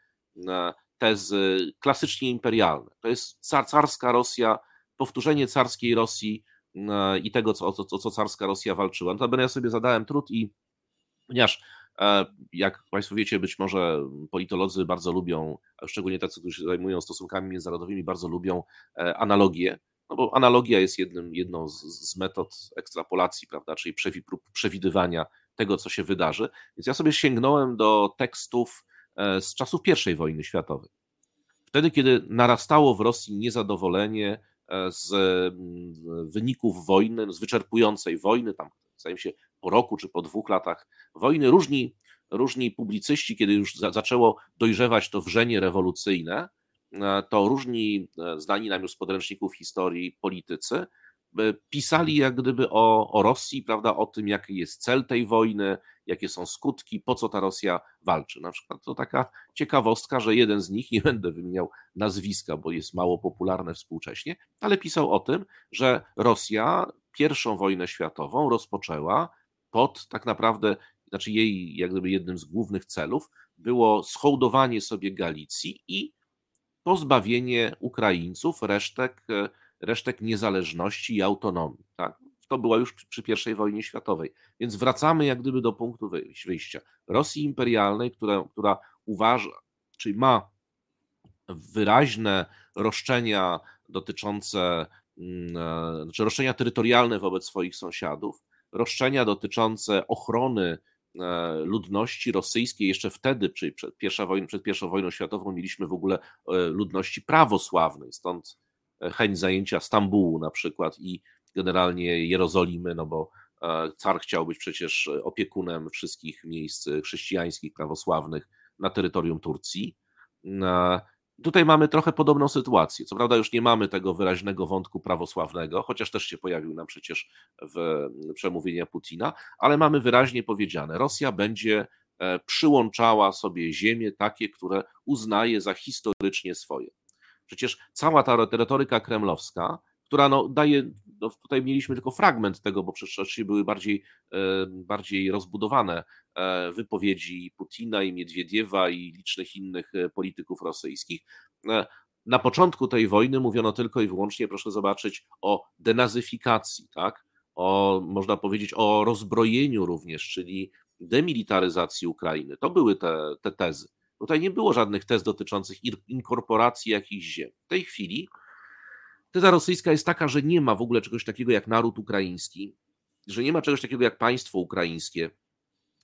tezy klasycznie imperialne. To jest car, carska Rosja, powtórzenie carskiej Rosji i tego, co, o, co, co carska Rosja walczyła. Notabene ja sobie zadałem trud i Ponieważ e, jak Państwo wiecie, być może politolodzy bardzo lubią, szczególnie tacy, którzy się zajmują stosunkami międzynarodowymi, bardzo lubią e, analogie, no bo analogia jest jednym, jedną z, z metod ekstrapolacji, prawda, czyli przewi, prób przewidywania tego, co się wydarzy. Więc ja sobie sięgnąłem do tekstów e, z czasów I wojny światowej. Wtedy, kiedy narastało w Rosji niezadowolenie z wyników wojny, z wyczerpującej wojny, tam zdaje się po roku czy po dwóch latach wojny, różni, różni publicyści, kiedy już za, zaczęło dojrzewać to wrzenie rewolucyjne, e, to różni e, znani nam już z podręczników historii politycy pisali jak gdyby o, o Rosji, prawda, o tym, jaki jest cel tej wojny, jakie są skutki, po co ta Rosja walczy. Na przykład to taka ciekawostka, że jeden z nich, *laughs* nie będę wymieniał nazwiska, bo jest mało popularne współcześnie, ale pisał o tym, że Rosja pierwszą wojnę światową rozpoczęła pod tak naprawdę, znaczy jej jak gdyby jednym z głównych celów było schołdowanie sobie Galicji i pozbawienie Ukraińców resztek resztek niezależności i autonomii. Tak? To była już przy I wojnie światowej. Więc wracamy jak gdyby do punktu wyjścia. Rosji imperialnej, która, która uważa, czyli ma wyraźne roszczenia dotyczące, mm, e, znaczy roszczenia terytorialne wobec swoich sąsiadów, roszczenia dotyczące ochrony e, ludności rosyjskiej. Jeszcze wtedy, czyli przed, pierwsza przed I wojną światową, mieliśmy w ogóle e, ludności prawosławnej, stąd chęć zajęcia Stambułu na przykład i generalnie Jerozolimy, no bo e, car chciał być przecież opiekunem wszystkich miejsc chrześcijańskich, prawosławnych na terytorium Turcji. E, tutaj mamy trochę podobną sytuację. Co prawda już nie mamy tego wyraźnego wątku prawosławnego, chociaż też się pojawił nam przecież w przemówienia Putina, ale mamy wyraźnie powiedziane, Rosja będzie e, przyłączała sobie ziemie takie, które uznaje za historycznie swoje. Przecież cała ta retoryka kremlowska, która no daje, no tutaj mieliśmy tylko fragment tego, bo przecież były bardziej, e, bardziej rozbudowane e, wypowiedzi Putina i Miedwiediewa i licznych innych e, polityków rosyjskich. Na początku tej wojny mówiono tylko i wyłącznie, proszę zobaczyć, o denazyfikacji, tak? o, można powiedzieć, o rozbrojeniu również, czyli demilitaryzacji Ukrainy. To były te, te tezy. Tutaj nie było żadnych tez dotyczących inkorporacji jakichś ziem. W tej chwili teza rosyjska jest taka, że nie ma w ogóle czegoś takiego jak naród ukraiński, że nie ma czegoś takiego jak państwo ukraińskie,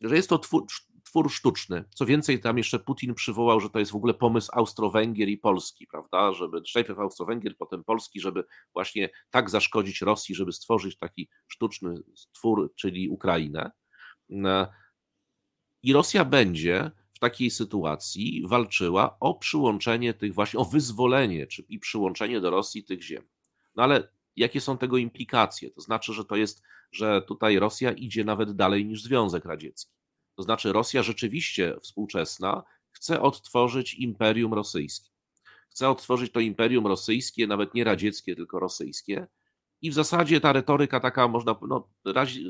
że jest to twór, twór sztuczny. Co więcej, tam jeszcze Putin przywołał, że to jest w ogóle pomysł Austro-Węgier i Polski, prawda? Żeby najpierw Austro-Węgier, potem Polski, żeby właśnie tak zaszkodzić Rosji, żeby stworzyć taki sztuczny twór, czyli Ukrainę. I Rosja będzie w takiej sytuacji walczyła o przyłączenie tych właśnie, o wyzwolenie czy, i przyłączenie do Rosji tych ziem. No ale jakie są tego implikacje? To znaczy, że to jest, że tutaj Rosja idzie nawet dalej niż Związek Radziecki. To znaczy, Rosja rzeczywiście współczesna chce odtworzyć imperium rosyjskie. Chce odtworzyć to imperium rosyjskie, nawet nie radzieckie, tylko rosyjskie, i w zasadzie ta retoryka taka można, no,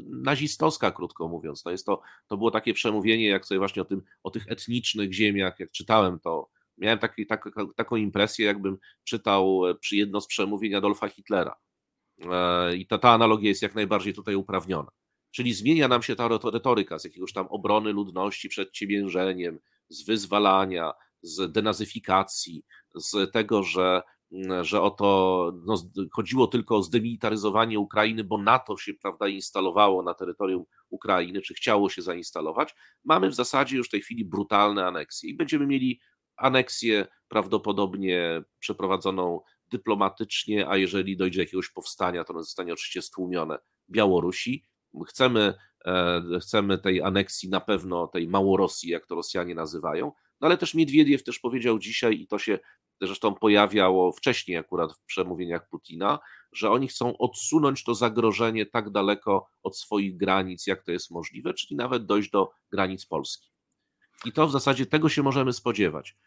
nazistowska, krótko mówiąc, to jest to, to było takie przemówienie, jak sobie właśnie o tym, o tych etnicznych ziemiach, jak czytałem to, miałem taki, tak, taką impresję, jakbym czytał e, przy jedno z przemówień Adolfa Hitlera. E, I ta, ta analogia jest jak najbardziej tutaj uprawniona. Czyli zmienia nam się ta retoryka z jakiegoś tam obrony ludności przed ciemiężeniem, z wyzwalania, z denazyfikacji, z tego, że że oto no, chodziło tylko o zdemilitaryzowanie Ukrainy, bo NATO się prawda, instalowało na terytorium Ukrainy, czy chciało się zainstalować. Mamy w zasadzie już w tej chwili brutalne aneksje i będziemy mieli aneksję prawdopodobnie przeprowadzoną dyplomatycznie, a jeżeli dojdzie do jakiegoś powstania, to ono zostanie oczywiście stłumione Białorusi. Chcemy, e, chcemy tej aneksji na pewno, tej Małorosji, jak to Rosjanie nazywają, no ale też Miedwiediew też powiedział dzisiaj i to się zresztą pojawiało wcześniej akurat w przemówieniach Putina, że oni chcą odsunąć to zagrożenie tak daleko od swoich granic, jak to jest możliwe, czyli nawet dojść do granic Polski. I to w zasadzie tego się możemy spodziewać.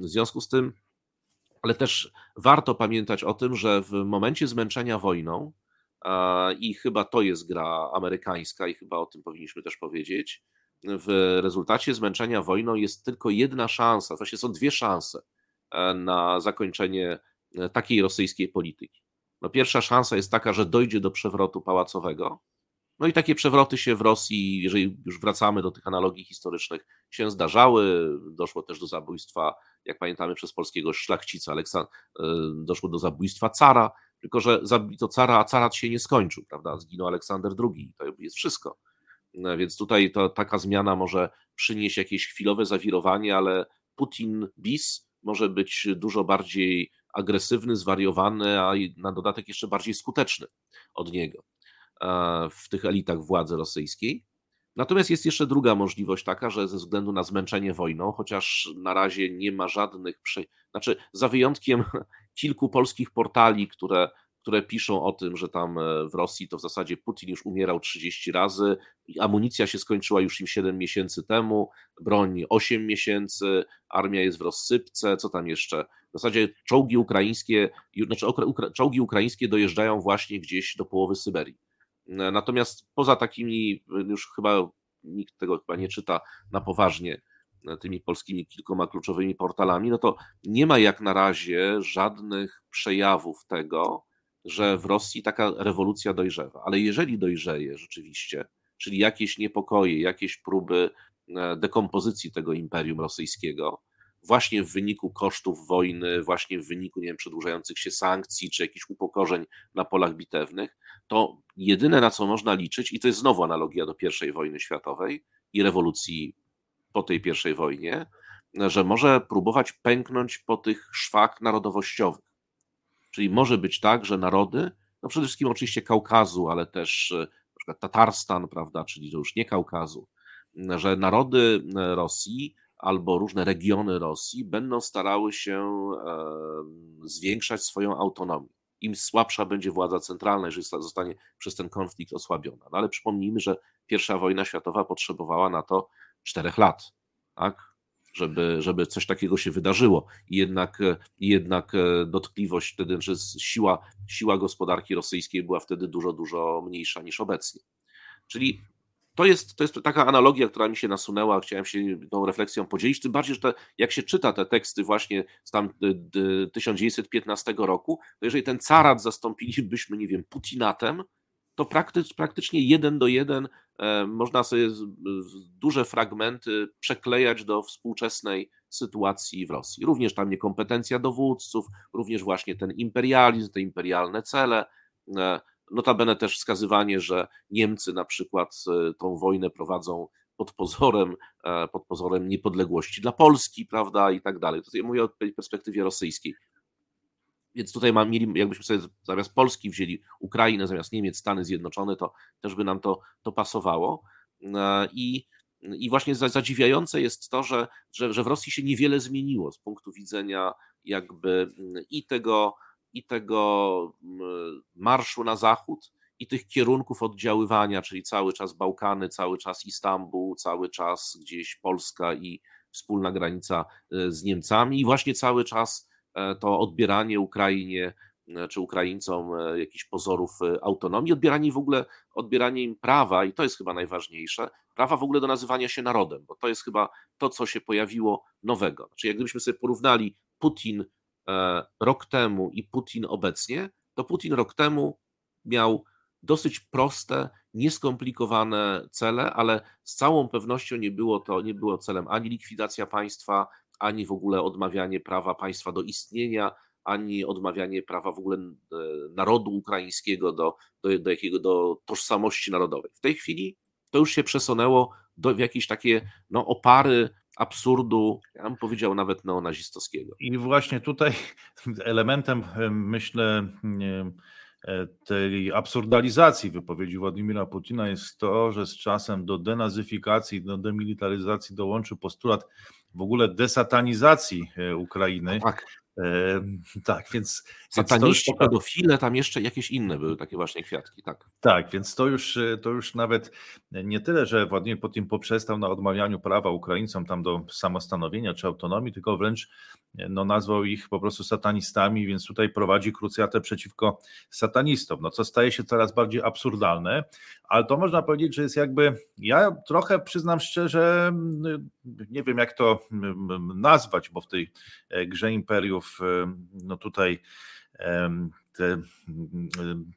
W związku z tym, ale też warto pamiętać o tym, że w momencie zmęczenia wojną, i chyba to jest gra amerykańska, i chyba o tym powinniśmy też powiedzieć, w rezultacie zmęczenia wojną jest tylko jedna szansa, właśnie są dwie szanse na zakończenie e, takiej rosyjskiej polityki. No pierwsza szansa jest taka, że dojdzie do przewrotu pałacowego, No i takie przewroty się w Rosji, jeżeli już wracamy do tych analogii historycznych, się zdarzały. Doszło też do zabójstwa, jak pamiętamy, przez polskiego szlachcica Aleksand- e, doszło do zabójstwa cara, tylko że zabito cara, a carat się nie skończył, prawda? Zginął Aleksander II, to jest wszystko. E, więc tutaj to, taka zmiana może przynieść jakieś chwilowe zawirowanie, ale Putin bis może być dużo bardziej agresywny, zwariowany, a na dodatek jeszcze bardziej skuteczny od niego w tych elitach władzy rosyjskiej. Natomiast jest jeszcze druga możliwość taka, że ze względu na zmęczenie wojną, chociaż na razie nie ma żadnych, prze... znaczy za wyjątkiem *laughs* kilku polskich portali, które, które piszą o tym, że tam e, w Rosji to w zasadzie Putin już umierał 30 razy, amunicja się skończyła już im 7 miesięcy temu, broń 8 miesięcy, armia jest w rozsypce, co tam jeszcze? W zasadzie czołgi ukraińskie, znaczy czołgi ukraińskie dojeżdżają właśnie gdzieś do połowy Syberii Natomiast poza takimi, już chyba nikt tego chyba nie czyta na poważnie, tymi polskimi kilkoma kluczowymi portalami, no to nie ma jak na razie żadnych przejawów tego, że w Rosji taka rewolucja dojrzewa. Ale jeżeli dojrzeje rzeczywiście, czyli jakieś niepokoje, jakieś próby e, dekompozycji tego imperium rosyjskiego, właśnie w wyniku kosztów wojny, właśnie w wyniku, nie wiem, przedłużających się sankcji, czy jakichś upokorzeń na polach bitewnych, to jedyne na co można liczyć, i to jest znowu analogia do I wojny światowej i rewolucji po tej pierwszej wojnie, że może próbować pęknąć po tych szwach narodowościowych. Czyli może być tak, że narody, no przede wszystkim oczywiście Kaukazu, ale też e, na przykład Tatarstan, prawda, czyli to już nie Kaukazu, że narody e, Rosji albo różne regiony Rosji będą starały się zwiększać swoją autonomię. Im słabsza będzie władza centralna, jeżeli zostanie przez ten konflikt osłabiona. No ale przypomnijmy, że pierwsza wojna światowa potrzebowała na to czterech lat, tak? Żeby, żeby coś takiego się wydarzyło. I jednak, jednak e, dotkliwość wtedy, że siła, siła gospodarki rosyjskiej była wtedy dużo, dużo mniejsza niż obecnie. Czyli to jest, to jest taka analogia, która mi się nasunęła, chciałem się tą refleksją podzielić, tym bardziej, że te, jak się czyta te teksty właśnie z tam 1915 roku, to jeżeli ten carat zastąpilibyśmy, nie wiem, Putinatem, to praktycz, praktycznie jeden do jeden e, można sobie duże fragmenty przeklejać do współczesnej sytuacji w Rosji. Również tam niekompetencja dowódców, również właśnie ten imperializm, te imperialne cele, e, Notabene też wskazywanie, że Niemcy na przykład e, tą wojnę prowadzą pod pozorem, pod pozorem niepodległości dla Polski, prawda, i tak dalej. Ja mówię o perspektywie rosyjskiej. Więc tutaj mam, mieli, jakbyśmy sobie zamiast Polski wzięli Ukrainę, zamiast Niemiec, Stany Zjednoczone, to też by nam to, to pasowało. E, I, i właśnie zadziwiające jest to, że, że, że w Rosji się niewiele zmieniło z punktu widzenia jakby i tego, i tego mm, marszu na zachód, i tych kierunków oddziaływania, czyli cały czas Bałkany, cały czas Istanbul, cały czas gdzieś Polska i wspólna granica e, z Niemcami, i właśnie cały czas to odbieranie Ukrainie e, czy Ukraińcom jakichś pozorów autonomii, odbieranie w ogóle, odbieranie im prawa, i to jest chyba najważniejsze, prawa w ogóle do nazywania się narodem, bo to jest chyba to, co się pojawiło nowego. Czyli jak gdybyśmy sobie porównali Putin E, rok temu i Putin obecnie, to Putin rok temu miał dosyć proste, nieskomplikowane cele, ale z całą pewnością nie było to nie było celem ani likwidacja państwa, ani w ogóle odmawianie prawa państwa do istnienia, ani odmawianie prawa w ogóle e, narodu ukraińskiego do, do, do, jakiego, do tożsamości narodowej. W tej chwili to już się przesunęło do, w jakieś takie no, opary absurdu, ja bym powiedział nawet neonazistowskiego. I właśnie tutaj elementem, myślę, e, tej absurdalizacji wypowiedzi Władimira Putina jest to, że z czasem do denazyfikacji, do demilitaryzacji dołączył postulat w ogóle desatanizacji e, Ukrainy. Tak. Tak, więc. Sataniści, więc pedofile, tam jeszcze jakieś inne były takie właśnie kwiatki, tak. Tak, więc to już, to już nawet nie tyle, że Władimir Putin poprzestał na odmawianiu prawa Ukraińcom tam do samostanowienia czy autonomii, tylko wręcz no, nazwał ich po prostu satanistami, więc tutaj prowadzi krucjatę przeciwko satanistom, no co staje się coraz bardziej absurdalne, ale to można powiedzieć, że jest jakby, ja trochę przyznam szczerze, nie wiem jak to nazwać, bo w tej grze imperiów no tutaj te,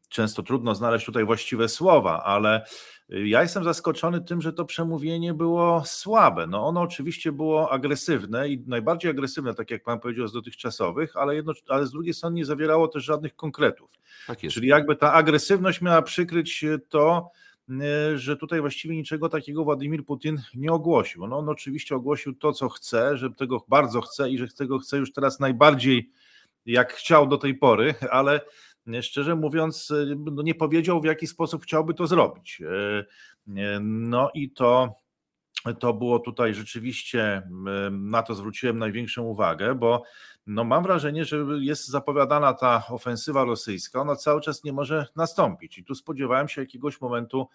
często trudno znaleźć tutaj właściwe słowa, ale ja jestem zaskoczony tym, że to przemówienie było słabe. No ono oczywiście było agresywne i najbardziej agresywne, tak jak pan powiedział, z dotychczasowych, ale, jedno, ale z drugiej strony nie zawierało też żadnych konkretów. Tak Czyli jakby ta agresywność miała przykryć to, e, że tutaj właściwie niczego takiego Władimir Putin nie ogłosił. No on oczywiście ogłosił to, co chce, że tego bardzo chce i że tego chce już teraz najbardziej jak chciał do tej pory, *laughs* ale szczerze mówiąc, no nie powiedział, w jaki sposób chciałby to zrobić. E, e, no i to, to było tutaj rzeczywiście, na to zwróciłem największą uwagę, bo no mam wrażenie, że jest zapowiadana ta ofensywa rosyjska, ona cały czas nie może nastąpić. I tu spodziewałem się jakiegoś momentu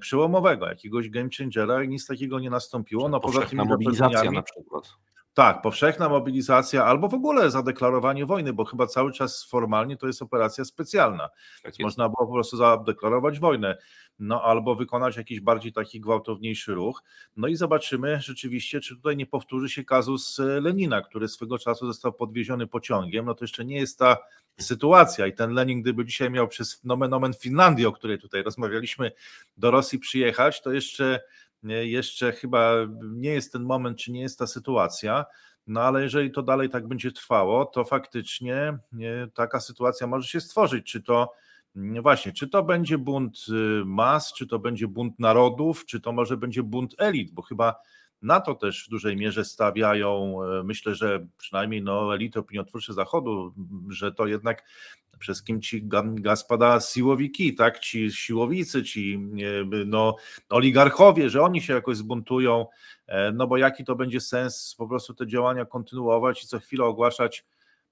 przełomowego, jakiegoś game changera i nic takiego nie nastąpiło. No poza tym mobilizacja na przykład. Tak, powszechna mobilizacja albo w ogóle zadeklarowanie wojny, bo chyba cały czas formalnie to jest operacja specjalna. Tak Można było po prostu zadeklarować wojnę, no albo wykonać jakiś bardziej taki gwałtowniejszy ruch. No i zobaczymy rzeczywiście, czy tutaj nie powtórzy się kazus e, Lenina, który swego czasu został podwieziony pociągiem. No to jeszcze nie jest ta sytuacja i ten Lenin, gdyby dzisiaj miał przez nomen omen Finlandię, o której tutaj rozmawialiśmy, do Rosji przyjechać, to jeszcze jeszcze chyba nie jest ten moment, czy nie jest ta sytuacja. No ale jeżeli to dalej tak będzie trwało, to faktycznie taka sytuacja może się stworzyć. Czy to właśnie, czy to będzie bunt y, mas, czy to będzie bunt narodów, czy to może będzie bunt elit, bo chyba na to też w dużej mierze stawiają, e, myślę, że przynajmniej no, elity opiniotwórcze Zachodu, że to jednak przez kim ci gaspada siłowiki, tak, ci siłowicy, ci no, oligarchowie, że oni się jakoś zbuntują, e, no bo jaki to będzie sens po prostu te działania kontynuować i co chwilę ogłaszać,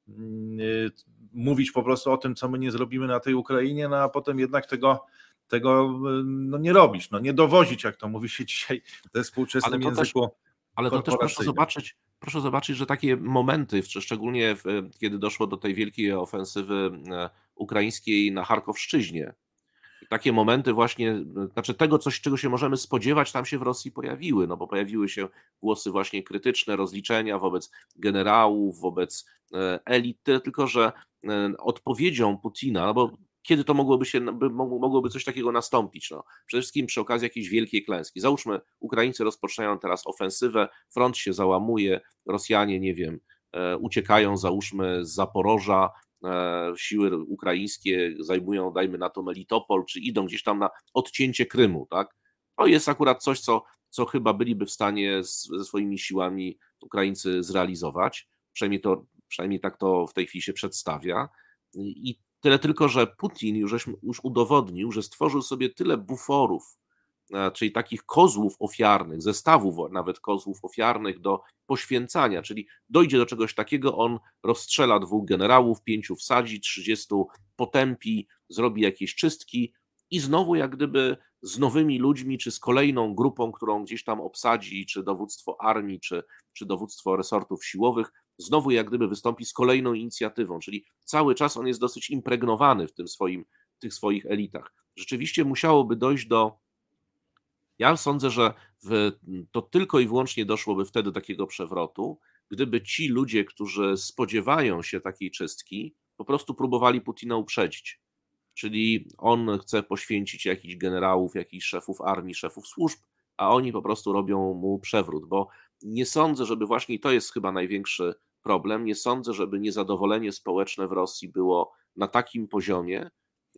mm, e, mówić po prostu o tym, co my nie zrobimy na tej Ukrainie, no a potem jednak tego tego no, nie robisz, no, nie dowozić, jak to mówi się dzisiaj we współczesnym ale języku. Też, ale to też proszę zobaczyć, proszę zobaczyć, że takie momenty, szczególnie w, kiedy doszło do tej wielkiej ofensywy e, ukraińskiej na Charkowszczyźnie, takie momenty właśnie, znaczy tego coś, czego się możemy spodziewać, tam się w Rosji pojawiły, no bo pojawiły się głosy właśnie krytyczne, rozliczenia wobec generałów, wobec e, elit, tylko że e, odpowiedzią Putina, no bo kiedy to mogłoby się, mogłoby coś takiego nastąpić? No, przede wszystkim przy okazji jakiejś wielkiej klęski. Załóżmy, Ukraińcy rozpoczynają teraz ofensywę, front się załamuje, Rosjanie, nie wiem, e, uciekają, załóżmy, z Zaporoża, e, siły ukraińskie zajmują, dajmy na to Melitopol, czy idą gdzieś tam na odcięcie Krymu, tak? To jest akurat coś, co, co chyba byliby w stanie z, ze swoimi siłami Ukraińcy zrealizować. Przynajmniej, to, przynajmniej tak to w tej chwili się przedstawia. I Tyle tylko, że Putin już, już udowodnił, że stworzył sobie tyle buforów, e, czyli takich kozłów ofiarnych, zestawów nawet kozłów ofiarnych do poświęcania, czyli dojdzie do czegoś takiego, on rozstrzela dwóch generałów, pięciu wsadzi, trzydziestu potępi, zrobi jakieś czystki i znowu jak gdyby z nowymi ludźmi, czy z kolejną grupą, którą gdzieś tam obsadzi, czy dowództwo armii, czy, czy dowództwo resortów siłowych, znowu jak gdyby wystąpi z kolejną inicjatywą, czyli cały czas on jest dosyć impregnowany w tym swoim, w tych swoich elitach. Rzeczywiście musiałoby dojść do. Ja sądzę, że w, to tylko i wyłącznie doszłoby wtedy takiego przewrotu, gdyby ci ludzie, którzy spodziewają się takiej czystki, po prostu próbowali Putina uprzedzić. Czyli on chce poświęcić jakichś generałów, jakichś szefów armii, szefów służb, a oni po prostu robią mu przewrót, bo nie sądzę, żeby właśnie to jest chyba największy problem. Nie sądzę, żeby niezadowolenie społeczne w Rosji było na takim poziomie,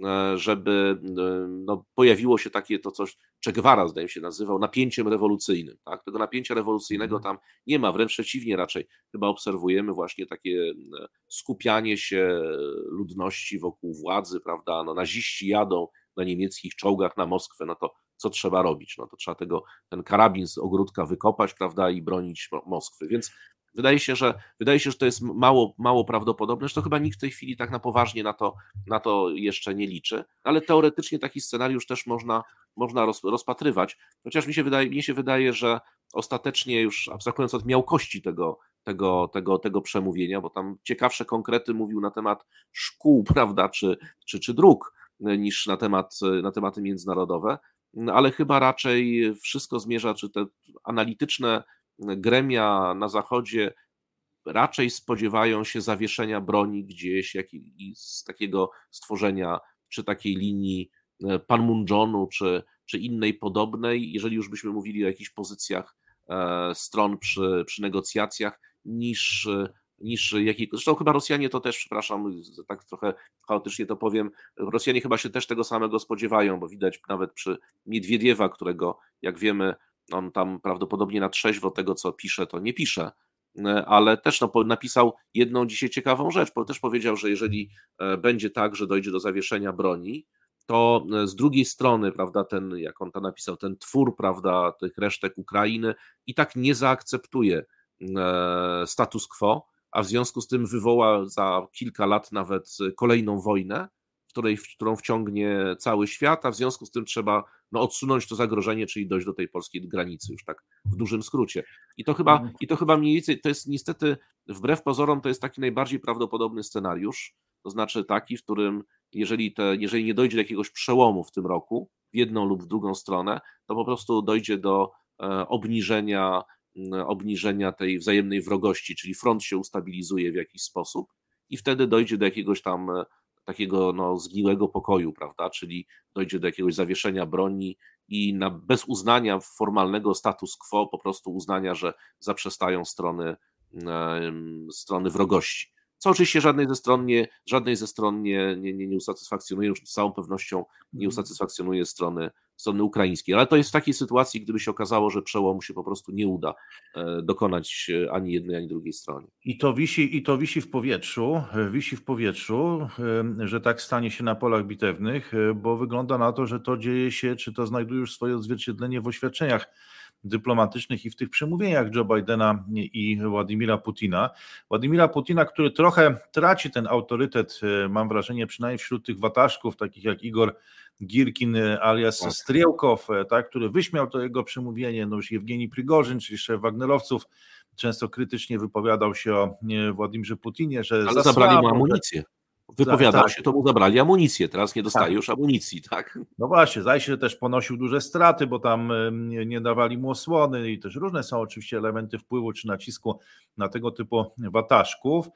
e, żeby e, no, pojawiło się takie to coś, Che Guevara zdaje się nazywał, napięciem rewolucyjnym. Tak? Tego napięcia rewolucyjnego mhm. tam nie ma, wręcz przeciwnie raczej. Chyba obserwujemy właśnie takie e, skupianie się ludności wokół władzy, prawda? No, naziści jadą na niemieckich czołgach na Moskwę, no to co trzeba robić? No to trzeba tego, ten karabin z ogródka wykopać, prawda, i bronić Moskwy. Więc Wydaje się, że wydaje się, że to jest mało, mało prawdopodobne, że to chyba nikt w tej chwili tak na poważnie na to, na to jeszcze nie liczy, ale teoretycznie taki scenariusz też można, można roz, rozpatrywać. Chociaż mi się wydaje, mnie się wydaje, że ostatecznie już abstrahując od miałkości tego, tego, tego, tego przemówienia, bo tam ciekawsze konkrety mówił na temat szkół, *laughs* prawda, czy, czy, czy dróg, niż na, temat, na tematy międzynarodowe, ale chyba raczej wszystko zmierza, czy te analityczne gremia na Zachodzie raczej spodziewają się zawieszenia broni gdzieś jak i z takiego stworzenia czy takiej linii e, Panmunjonu, czy, czy innej podobnej, jeżeli już byśmy mówili o jakichś pozycjach e, stron przy, przy negocjacjach, niż, niż jakiej. Zresztą chyba Rosjanie to też, przepraszam, tak trochę chaotycznie to powiem, Rosjanie chyba się też tego samego spodziewają, bo widać nawet przy Miedwiediewa, którego, jak wiemy, on tam prawdopodobnie na trzeźwo tego, co pisze, to nie pisze, e, ale też no, napisał jedną dzisiaj ciekawą rzecz, bo też powiedział, że jeżeli e, będzie tak, że dojdzie do zawieszenia broni, to e, z drugiej strony, prawda, ten, jak on to napisał, ten twór, prawda, tych resztek Ukrainy i tak nie zaakceptuje status quo, a w związku z tym wywoła za kilka lat nawet kolejną wojnę, której, w którą wciągnie cały świat, a w związku z tym trzeba no, odsunąć to zagrożenie, czyli dojść do tej polskiej granicy, już tak w dużym skrócie. I to chyba, mhm. i to chyba mniej więcej, to jest niestety, wbrew pozorom, to jest taki najbardziej prawdopodobny scenariusz, to znaczy taki, w którym jeżeli, te, jeżeli nie dojdzie do jakiegoś przełomu w tym roku, w jedną lub w drugą stronę, to po prostu dojdzie do e, obniżenia, obniżenia tej wzajemnej wrogości, czyli front się ustabilizuje w jakiś sposób i wtedy dojdzie do jakiegoś tam e, takiego no, zgniłego pokoju, prawda? Czyli dojdzie do jakiegoś zawieszenia broni i na, bez uznania formalnego status quo, po prostu uznania, że zaprzestają strony, strony wrogości. Co oczywiście żadnej ze stron nie, żadnej ze stron nie, nie, nie, nie usatysfakcjonuje, już z całą pewnością nie mhm. usatysfakcjonuje strony, strony ukraińskiej. Ale to jest w takiej sytuacji, gdyby się okazało, że przełomu się po prostu nie uda e, dokonać ani jednej, ani drugiej stronie. I to wisi, i to wisi w powietrzu, e, wisi w powietrzu, e, że tak stanie się na polach bitewnych, bo wygląda na to, że to dzieje się, czy to znajduje już swoje odzwierciedlenie w oświadczeniach dyplomatycznych i w tych przemówieniach Joe Bidena i Władimira Putina. Władimira Putina, który trochę traci ten autorytet, e, mam wrażenie, przynajmniej wśród tych wataszków, takich jak Igor Girkin e, alias tak. E, tak, który wyśmiał to jego przemówienie, no już Jewgeni Prigorzyn, czyli szef Wagnerowców, często krytycznie wypowiadał się o Władimirze Putinie, że Ale zabrali mu amunicję wypowiadał tak, się, to mu zabrali amunicję, teraz nie dostaje tak. już amunicji, tak? No właśnie, że też ponosił duże straty, bo tam nie, nie, dawali mu osłony i też różne są oczywiście elementy wpływu czy nacisku na tego typu wataszków,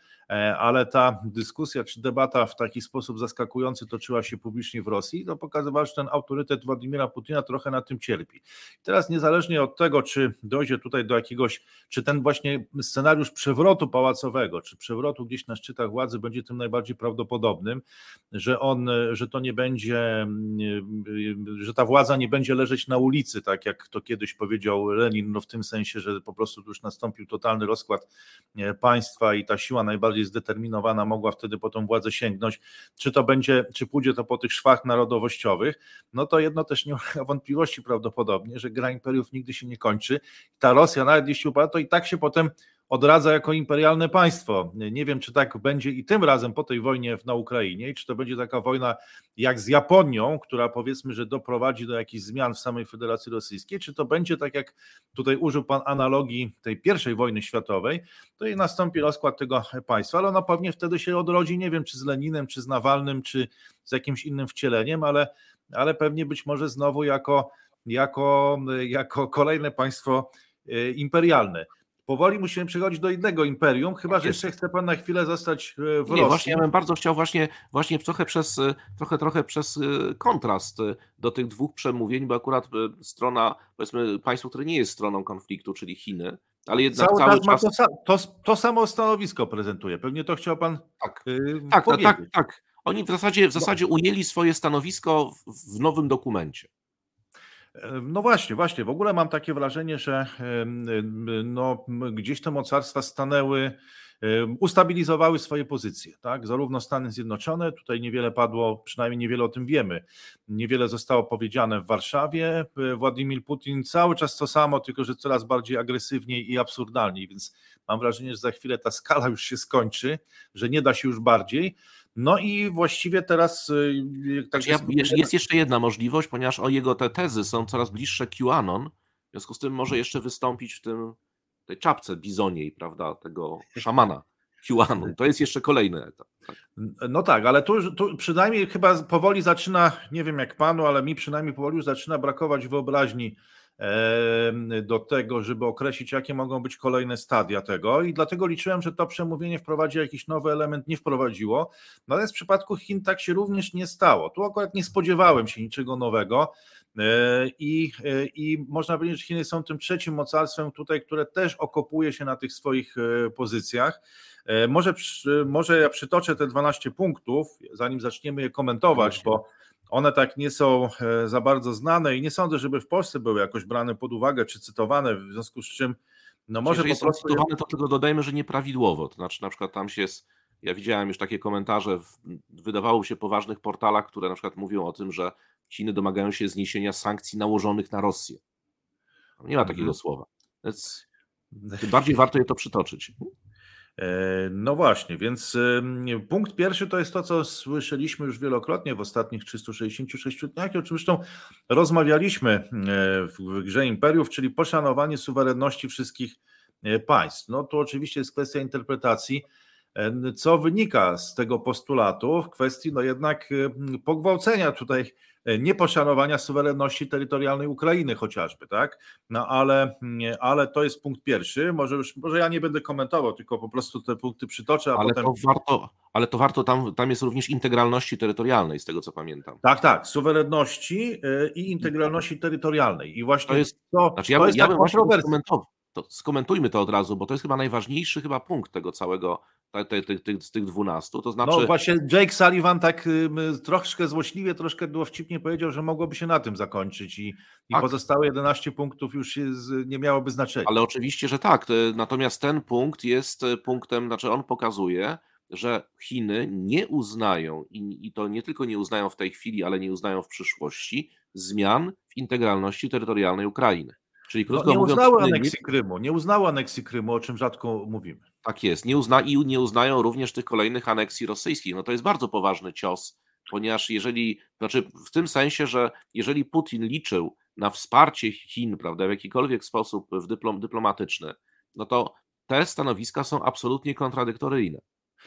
ale ta dyskusja czy debata w taki sposób zaskakujący toczyła się publicznie w Rosji, to pokazywało, że ten autorytet Władimira Putina trochę na tym cierpi. Teraz niezależnie od tego, czy dojdzie tutaj do jakiegoś, czy ten właśnie scenariusz przewrotu pałacowego, czy przewrotu gdzieś na szczytach władzy będzie tym najbardziej prawdopodobnym, że on, że to nie będzie, że ta władza nie będzie leżeć na ulicy, tak jak to kiedyś powiedział Lenin, no w tym sensie, że po prostu już nastąpił totalny rozkład państwa i ta siła najbardziej zdeterminowana mogła wtedy po tą władzę sięgnąć. Czy to będzie, czy pójdzie to po tych szwach narodowościowych, no to jedno też nie ulega *laughs* wątpliwości prawdopodobnie, że gra imperiów nigdy się nie kończy. Ta Rosja, nawet jeśli upada, to i tak się potem odradza jako imperialne państwo. Nie wiem, czy tak będzie i tym razem po tej wojnie na Ukrainie, czy to będzie taka wojna jak z Japonią, która powiedzmy, że doprowadzi do jakichś zmian w samej Federacji Rosyjskiej, czy to będzie tak jak tutaj użył Pan analogii tej pierwszej wojny światowej, to i nastąpi rozkład tego państwa, ale ono pewnie wtedy się odrodzi, nie wiem, czy z Leninem, czy z Nawalnym, czy z jakimś innym wcieleniem, ale, ale pewnie być może znowu jako, jako, jako kolejne państwo e, imperialne powoli musimy przechodzić do innego imperium, chyba tak że jeszcze chce pan na chwilę zostać e, w Nie, Rosji. Właśnie ja bym bardzo chciał właśnie, właśnie trochę przez e, trochę, trochę przez e, kontrast do tych dwóch przemówień, bo akurat strona, powiedzmy, państwo, które nie jest stroną konfliktu, czyli Chiny, ale jednak cały, cały czas. To, to, to, samo stanowisko prezentuje. Pewnie to chciał pan. Tak, yy, tak, tak, tak, tak. Oni w zasadzie, w zasadzie ujęli swoje stanowisko w, w nowym dokumencie. No właśnie, właśnie. W ogóle mam takie wrażenie, że no, gdzieś te mocarstwa stanęły, ustabilizowały swoje pozycje, tak? Zarówno Stany Zjednoczone, tutaj niewiele padło, przynajmniej niewiele o tym wiemy. Niewiele zostało powiedziane w Warszawie. Władimir Putin cały czas to samo, tylko że coraz bardziej agresywniej i absurdalniej, więc mam wrażenie, że za chwilę ta skala już się skończy, że nie da się już bardziej. No i właściwie teraz. Y, tak ja, jest jeszcze jedna możliwość, ponieważ o jego te tezy są coraz bliższe QAnon, w związku z tym może jeszcze wystąpić w tym tej czapce bizoniej, prawda, tego szamana QAnon. To jest jeszcze kolejny etap. Tak? No tak, ale tu, tu przynajmniej chyba powoli zaczyna, nie wiem jak panu, ale mi przynajmniej powoli już zaczyna brakować wyobraźni do tego, żeby określić, jakie mogą być kolejne stadia tego i dlatego liczyłem, że to przemówienie wprowadzi jakiś nowy element, nie wprowadziło, no ale w przypadku Chin tak się również nie stało. Tu akurat nie spodziewałem się niczego nowego e, i, e, i można powiedzieć, że Chiny są tym trzecim mocarstwem tutaj, które też okopuje się na tych swoich e, pozycjach. Może, może ja przytoczę te 12 punktów, zanim zaczniemy je komentować, bo one tak nie są e, za bardzo znane i nie sądzę, żeby w Polsce były jakoś brane pod uwagę czy cytowane, w związku z czym no może Jeżeli po prostu... cytowane, to tylko dodajmy, że nieprawidłowo, to znaczy na przykład tam się jest, ja widziałem już takie komentarze, w, wydawało się poważnych portalach, które na przykład mówią o tym, że Chiny domagają się zniesienia sankcji nałożonych na Rosję. Nie ma takiego mhm. słowa. Więc *laughs* bardziej warto je to przytoczyć. E, no właśnie, więc punkt pierwszy to jest to, co słyszeliśmy już wielokrotnie w ostatnich 366 dniach i oczywiście rozmawialiśmy e, w grze imperiów, czyli poszanowanie suwerenności wszystkich e, państw. No to oczywiście jest kwestia interpretacji, co wynika z tego postulatu w kwestii no jednak pogwałcenia tutaj nieposzanowania suwerenności terytorialnej Ukrainy chociażby, tak? No ale, ale to jest punkt pierwszy. Może już, może ja nie będę komentował, tylko po prostu te punkty przytoczę, a ale potem. To warto, ale to warto, tam, tam jest również integralności terytorialnej, z tego co pamiętam. Tak, tak, suwerenności y, i integralności terytorialnej. I właśnie to jest to, znaczy ja, to jest ja bym właśnie skomentował. To skomentujmy to od razu, bo to jest chyba najważniejszy chyba punkt tego całego te, te, te, z tych dwunastu, to znaczy... No właśnie Jake Sullivan tak troszkę złośliwie, troszkę dowcipnie powiedział, że mogłoby się na tym zakończyć i, i tak. pozostałe 11 punktów już nie miałoby znaczenia. Ale oczywiście, że tak, natomiast ten punkt jest e, punktem, znaczy on pokazuje, że Chiny nie uznają i, i to nie tylko nie uznają w tej chwili, ale nie uznają w przyszłości zmian w integralności terytorialnej Ukrainy. Czyli no, krótko no, nie mówiąc, uznały aneksji Krymu, nie uznały aneksji Krymu, o czym rzadko mówimy. Tak jest. Nie uzna, I nie uznają również tych kolejnych aneksji rosyjskich. No to jest bardzo poważny cios, ponieważ jeżeli, znaczy w tym sensie, że jeżeli Putin liczył na wsparcie Chin, prawda, w jakikolwiek sposób w dyplom, dyplomatyczny, no to te stanowiska są absolutnie kontradyktoryjne.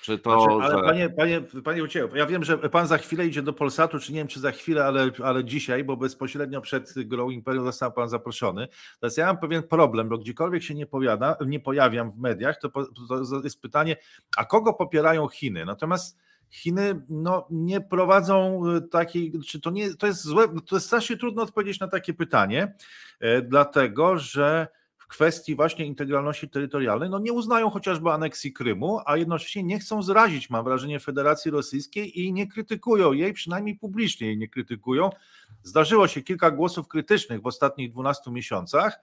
Czy to, znaczy, ale panie, panie, panie Ucieł, ja wiem, że pan za chwilę idzie do Polsatu, czy nie wiem, czy za chwilę, ale, ale dzisiaj, bo bezpośrednio przed Grą Imperium został pan zaproszony. Teraz ja mam pewien problem, bo gdziekolwiek się nie, powiada, nie pojawiam w mediach, to, to jest pytanie, a kogo popierają Chiny? Natomiast Chiny no, nie prowadzą e, takiej, czy to nie, to jest złe, to jest strasznie trudno odpowiedzieć na takie pytanie, e, dlatego że kwestii właśnie integralności terytorialnej, no nie uznają chociażby aneksji Krymu, a jednocześnie nie chcą zrazić, mam wrażenie, Federacji Rosyjskiej i nie krytykują jej, przynajmniej publicznie jej nie krytykują. Zdarzyło się kilka głosów krytycznych w ostatnich 12 miesiącach,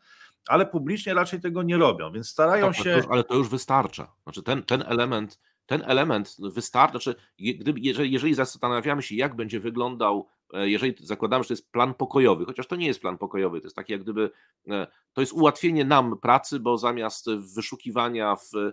ale publicznie raczej tego nie robią, więc starają tak, się. To już, ale to już wystarcza. Znaczy ten, ten element ten element wystarczy, znaczy, gdyby, jeżeli, jeżeli zastanawiamy się, jak będzie wyglądał, jeżeli zakładamy, że to jest plan pokojowy, chociaż to nie jest plan pokojowy, to jest takie jak gdyby, e, to jest ułatwienie nam pracy, bo zamiast wyszukiwania w, e,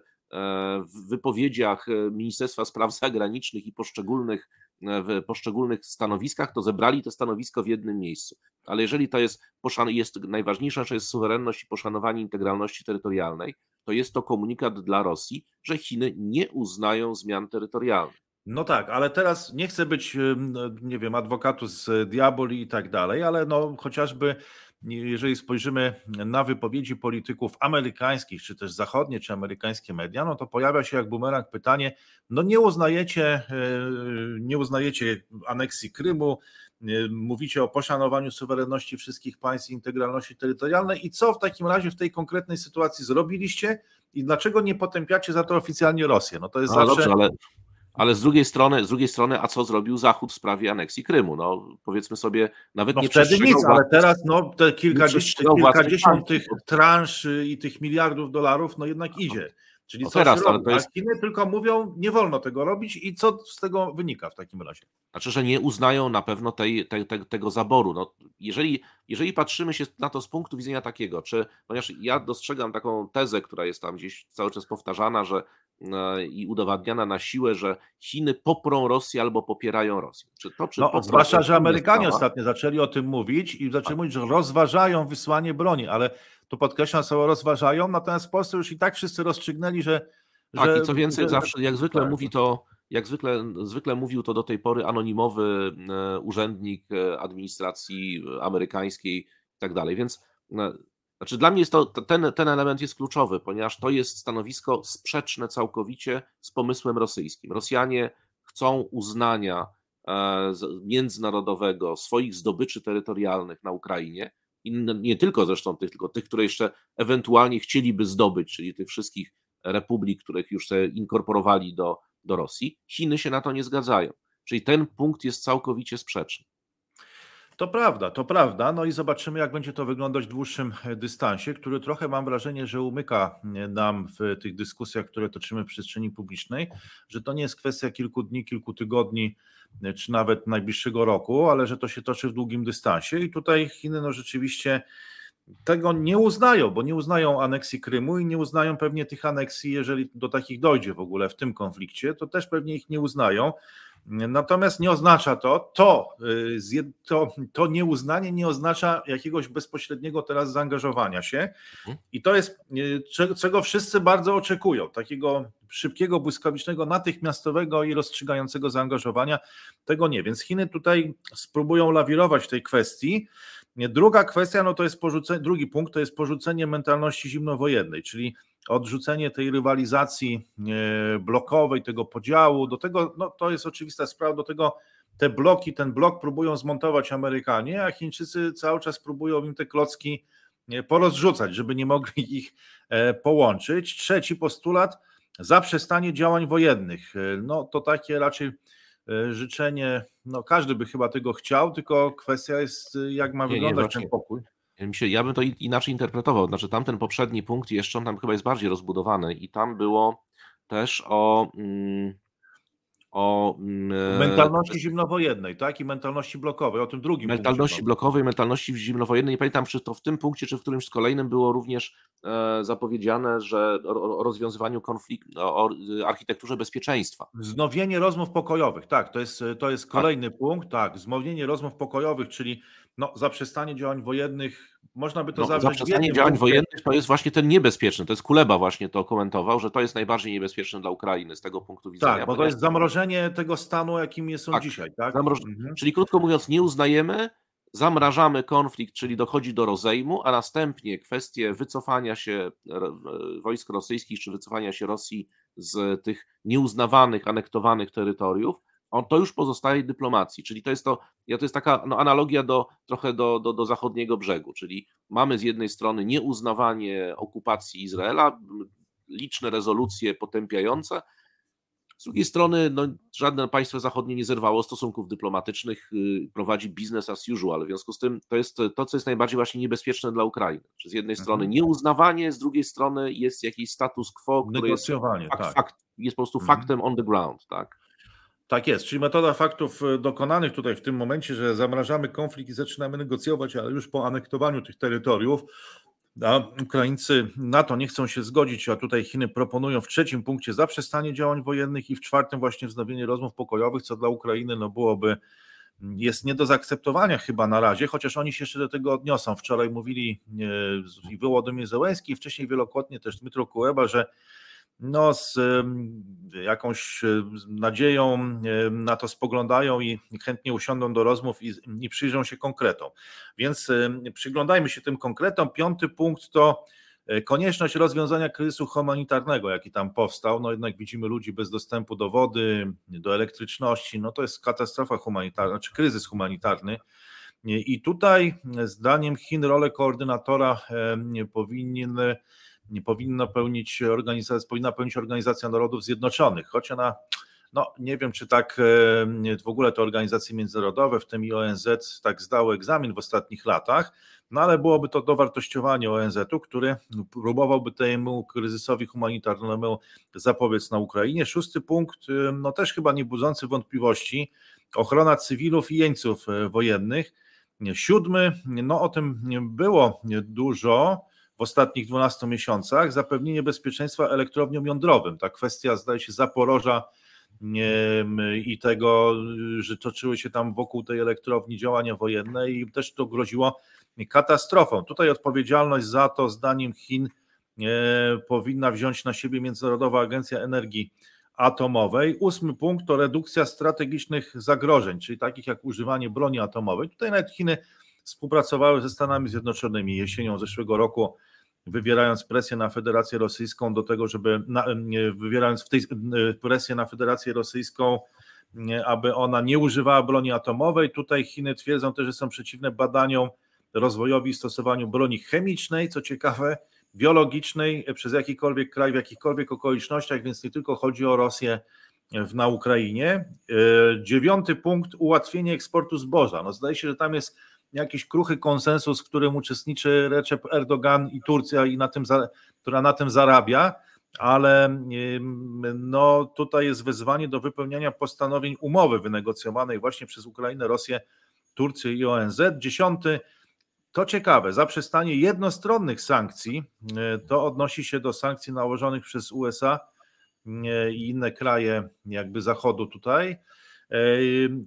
w wypowiedziach Ministerstwa Spraw *laughs* Zagranicznych i poszczególnych w poszczególnych stanowiskach, to zebrali to stanowisko w jednym miejscu. Ale jeżeli to jest, jest najważniejsza że jest suwerenność i poszanowanie integralności terytorialnej, to jest to komunikat dla Rosji, że Chiny nie uznają zmian terytorialnych. No tak, ale teraz nie chcę być, nie wiem, adwokatu z diaboli i tak dalej, ale no chociażby jeżeli spojrzymy na wypowiedzi polityków amerykańskich, czy też zachodnie, czy amerykańskie media, no to pojawia się jak bumerang pytanie, no nie uznajecie, e, nie uznajecie aneksji Krymu, mówicie o poszanowaniu suwerenności wszystkich państw i integralności terytorialnej i co w takim razie w tej konkretnej sytuacji zrobiliście i dlaczego nie potępiacie za to oficjalnie Rosję? No to jest no, zawsze... Dobrze, ale ale z drugiej strony, z drugiej strony, a co zrobił Zachód w sprawie aneksji Krymu? No, powiedzmy sobie, nawet no nie wtedy nic, ale teraz no, te kilkadziesiąt, kilkadziesiąt tych transz i tych miliardów dolarów, no jednak idzie. Czyli no co teraz, to jest... Chiny tylko mówią, nie wolno tego robić i co z tego wynika w takim razie? Znaczy, że nie uznają na pewno tej, tej, tej, tego zaboru. No, jeżeli, jeżeli patrzymy się na to z punktu widzenia takiego, czy, ponieważ ja dostrzegam taką tezę, która jest tam gdzieś cały czas powtarzana, że i udowadniana na siłę, że Chiny poprą Rosję albo popierają Rosję. Czy to, czy no, zwłaszcza, że Amerykanie ostatnio zaczęli o tym mówić i zaczęli tak. mówić, że rozważają wysłanie broni, ale to podkreślam słowo rozważają, natomiast w Polsce już i tak wszyscy rozstrzygnęli, że. Tak, że, i co więcej, że, zawsze, jak zwykle tak. mówi to, jak zwykle, zwykle mówił to do tej pory anonimowy e, urzędnik e, administracji amerykańskiej i tak dalej. Więc znaczy dla mnie jest to, ten, ten element jest kluczowy, ponieważ to jest stanowisko sprzeczne całkowicie z pomysłem rosyjskim. Rosjanie chcą uznania e, międzynarodowego swoich zdobyczy terytorialnych na Ukrainie, i nie tylko zresztą tych, tylko tych, które jeszcze ewentualnie chcieliby zdobyć, czyli tych wszystkich republik, których już się inkorporowali do, do Rosji. Chiny się na to nie zgadzają. Czyli ten punkt jest całkowicie sprzeczny. To prawda, to prawda. No i zobaczymy, jak będzie to wyglądać w dłuższym e, dystansie, który trochę mam wrażenie, że umyka e, nam w tych dyskusjach, które toczymy w przestrzeni publicznej, że to nie jest kwestia kilku dni, kilku tygodni, e, czy nawet najbliższego roku, ale że to się toczy w długim dystansie. I tutaj Chiny no rzeczywiście tego nie uznają, bo nie uznają aneksji Krymu i nie uznają pewnie tych aneksji, jeżeli do takich dojdzie w ogóle w tym konflikcie, to też pewnie ich nie uznają. Natomiast nie oznacza to, to, y, to, to nieuznanie nie oznacza jakiegoś bezpośredniego teraz zaangażowania się. Mhm. I to jest, y, czego wszyscy bardzo oczekują, takiego szybkiego, błyskawicznego, natychmiastowego i rozstrzygającego zaangażowania. Tego nie, więc Chiny tutaj spróbują lawirować w tej kwestii. Druga kwestia, no to jest porzucenie, drugi punkt to jest porzucenie mentalności zimnowojennej, czyli odrzucenie tej rywalizacji e, blokowej, tego podziału, do tego, no to jest oczywista sprawa, do tego te bloki, ten blok próbują zmontować Amerykanie, a Chińczycy cały czas próbują im te klocki e, porozrzucać, żeby nie mogli *laughs* ich e, połączyć. Trzeci postulat, zaprzestanie działań wojennych. No to takie raczej życzenie, no każdy by chyba tego chciał, tylko kwestia jest jak ma nie, wyglądać nie, ten pokój. Ja bym to inaczej interpretował. Znaczy, tamten poprzedni punkt jeszcze on tam chyba jest bardziej rozbudowany i tam było też o. Mm, o mm, mentalności zimnowojennej, tak? I mentalności blokowej, o tym drugim Mentalności punkcie, blokowej, mentalności zimnowojennej. Nie pamiętam, czy to w tym punkcie, czy w którymś z kolejnym było również e, zapowiedziane, że o, rozwiązywaniu konfliktu, o, o, architekturze bezpieczeństwa. Wznowienie rozmów pokojowych, tak, to jest, to jest tak. kolejny tak. punkt, tak, wznowienie rozmów pokojowych, czyli no, zaprzestanie działań wojennych, można by to no, zawrzeć. Zaprzestanie działań wojennych to jest właśnie ten niebezpieczny, to jest Kuleba właśnie to komentował, że to jest najbardziej niebezpieczne dla Ukrainy z tego punktu widzenia. Tak, bo to jest zamrożenie tego stanu, jakim jest on tak, dzisiaj. Tak? Zamroż... Mhm. Czyli krótko mówiąc, nie uznajemy, zamrażamy konflikt, czyli dochodzi do rozejmu, a następnie kwestie wycofania się wojsk rosyjskich, czy wycofania się Rosji z tych nieuznawanych, anektowanych terytoriów, on to już pozostaje dyplomacji, czyli to jest to, ja to jest taka no, analogia do, trochę do, do, do zachodniego brzegu, czyli mamy z jednej strony nieuznawanie okupacji Izraela, liczne rezolucje potępiające, z drugiej strony no, żadne państwo zachodnie nie zerwało stosunków dyplomatycznych, yy, prowadzi business as usual, w związku z tym to jest to, co jest najbardziej właśnie niebezpieczne dla Ukrainy. Czy z jednej strony mhm. nieuznawanie, z drugiej strony jest jakiś status quo, który jest, tak. fakt, jest po prostu mhm. faktem on the ground. Tak? Tak jest, czyli metoda faktów e, dokonanych tutaj w tym momencie, że zamrażamy konflikt i zaczynamy negocjować, ale już po anektowaniu tych terytoriów, a Ukraińcy na to nie chcą się zgodzić, a tutaj Chiny proponują w trzecim punkcie zaprzestanie działań wojennych i w czwartym właśnie wznowienie rozmów pokojowych, co dla Ukrainy no byłoby jest nie do zaakceptowania chyba na razie, chociaż oni się jeszcze do tego odniosą. Wczoraj mówili i Wołodymyr Zełenski, wcześniej wielokrotnie też Dmytro Kuleba, że no, z jakąś nadzieją na to spoglądają i chętnie usiądą do rozmów i, i przyjrzą się konkretom. Więc przyglądajmy się tym konkretom. Piąty punkt to e, konieczność rozwiązania kryzysu humanitarnego, jaki tam powstał. No jednak widzimy ludzi bez dostępu do wody, do elektryczności. No to jest katastrofa humanitarna, czy kryzys humanitarny. I tutaj zdaniem Chin rolę koordynatora powinien nie powinna pełnić organizacja, powinna pełnić Organizacja Narodów Zjednoczonych, choć ona, no nie wiem, czy tak w ogóle te organizacje międzynarodowe, w tym i ONZ, tak zdały egzamin w ostatnich latach, no ale byłoby to dowartościowanie ONZ-u, który próbowałby temu kryzysowi humanitarnemu zapobiec na Ukrainie. Szósty punkt, no też chyba nie budzący wątpliwości, ochrona cywilów i jeńców e, wojennych. Siódmy, no o tym było dużo, ostatnich 12 miesiącach zapewnienie bezpieczeństwa elektrowniom jądrowym. Ta kwestia, zdaje się, Zaporoża i tego, że toczyły się tam wokół tej elektrowni działania wojenne i też to groziło katastrofą. Tutaj odpowiedzialność za to, zdaniem Chin, powinna wziąć na siebie Międzynarodowa Agencja Energii Atomowej. Ósmy punkt to redukcja strategicznych zagrożeń, czyli takich jak używanie broni atomowej. Tutaj nawet Chiny współpracowały ze Stanami Zjednoczonymi jesienią zeszłego roku, wywierając presję na Federację Rosyjską do tego, żeby na, wywierając w tej presję na Federację Rosyjską, aby ona nie używała broni atomowej. Tutaj Chiny twierdzą też, że są przeciwne badaniom, rozwojowi i stosowaniu broni chemicznej, co ciekawe, biologicznej przez jakikolwiek kraj, w jakichkolwiek okolicznościach, więc nie tylko chodzi o Rosję w, na Ukrainie. E, dziewiąty punkt, ułatwienie eksportu zboża. No zdaje się, że tam jest jakiś kruchy konsensus, w którym uczestniczy Recep Erdogan i Turcja, i na tym, która na tym zarabia, ale no, tutaj jest wezwanie do wypełniania postanowień umowy wynegocjowanej właśnie przez Ukrainę, Rosję, Turcję i ONZ. Dziesiąty, to ciekawe, zaprzestanie jednostronnych sankcji, e, to odnosi się do sankcji nałożonych przez USA i inne kraje jakby zachodu tutaj. E,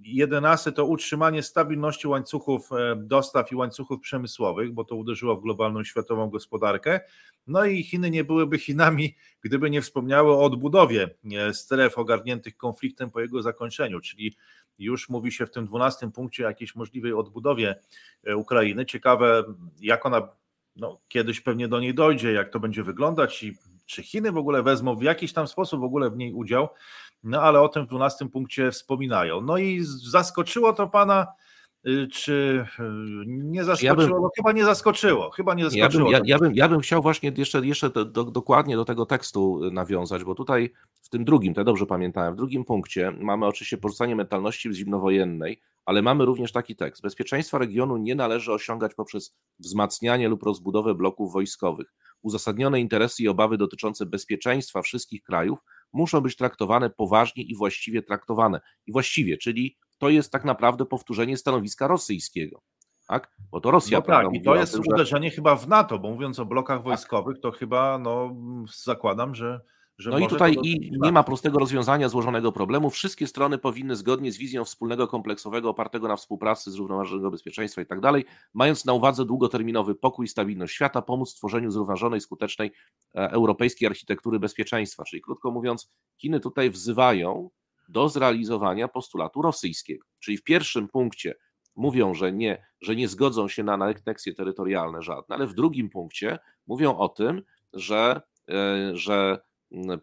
jedenasty to utrzymanie stabilności łańcuchów e, dostaw i łańcuchów przemysłowych, bo to uderzyło w globalną światową gospodarkę. No i Chiny nie byłyby Chinami, gdyby nie wspomniały o odbudowie stref ogarniętych konfliktem po jego zakończeniu, czyli już mówi się w tym dwunastym punkcie o jakiejś możliwej odbudowie e, Ukrainy. Ciekawe, jak ona no, kiedyś pewnie do niej dojdzie, jak to będzie wyglądać i czy Chiny w ogóle wezmą w jakiś tam sposób w ogóle w niej udział, no ale o tym w 12 punkcie wspominają. No i zaskoczyło to pana, y, czy y, nie zaskoczyło? Ja bym, no, chyba nie zaskoczyło. Chyba nie zaskoczyło. Ja bym, ja, ja bym, ja bym chciał właśnie jeszcze, jeszcze do, do, dokładnie do tego tekstu nawiązać, bo tutaj w tym drugim, to dobrze pamiętałem, w drugim punkcie mamy oczywiście porzucanie mentalności zimnowojennej, ale mamy również taki tekst. Bezpieczeństwa regionu nie należy osiągać poprzez wzmacnianie lub rozbudowę bloków wojskowych uzasadnione interesy i obawy dotyczące bezpieczeństwa wszystkich krajów muszą być traktowane poważnie i właściwie traktowane. I właściwie, czyli to jest tak naprawdę powtórzenie stanowiska rosyjskiego. Tak? Bo to Rosja. No tak, i to jest tym, uderzenie że... chyba w NATO, bo mówiąc o blokach wojskowych, to chyba no, zakładam, że no i tutaj i nie ma prostego rozwiązania złożonego problemu. Wszystkie strony powinny zgodnie z wizją wspólnego kompleksowego opartego na współpracy, zrównoważonego bezpieczeństwa i tak dalej, mając na uwadze długoterminowy pokój i stabilność świata, pomóc w tworzeniu zrównoważonej, skutecznej e, europejskiej architektury bezpieczeństwa. Czyli krótko mówiąc, Chiny tutaj wzywają do zrealizowania postulatu rosyjskiego. Czyli w pierwszym punkcie mówią, że nie, że nie zgodzą się na aneksje terytorialne żadne, ale w drugim punkcie mówią o tym, że, e, że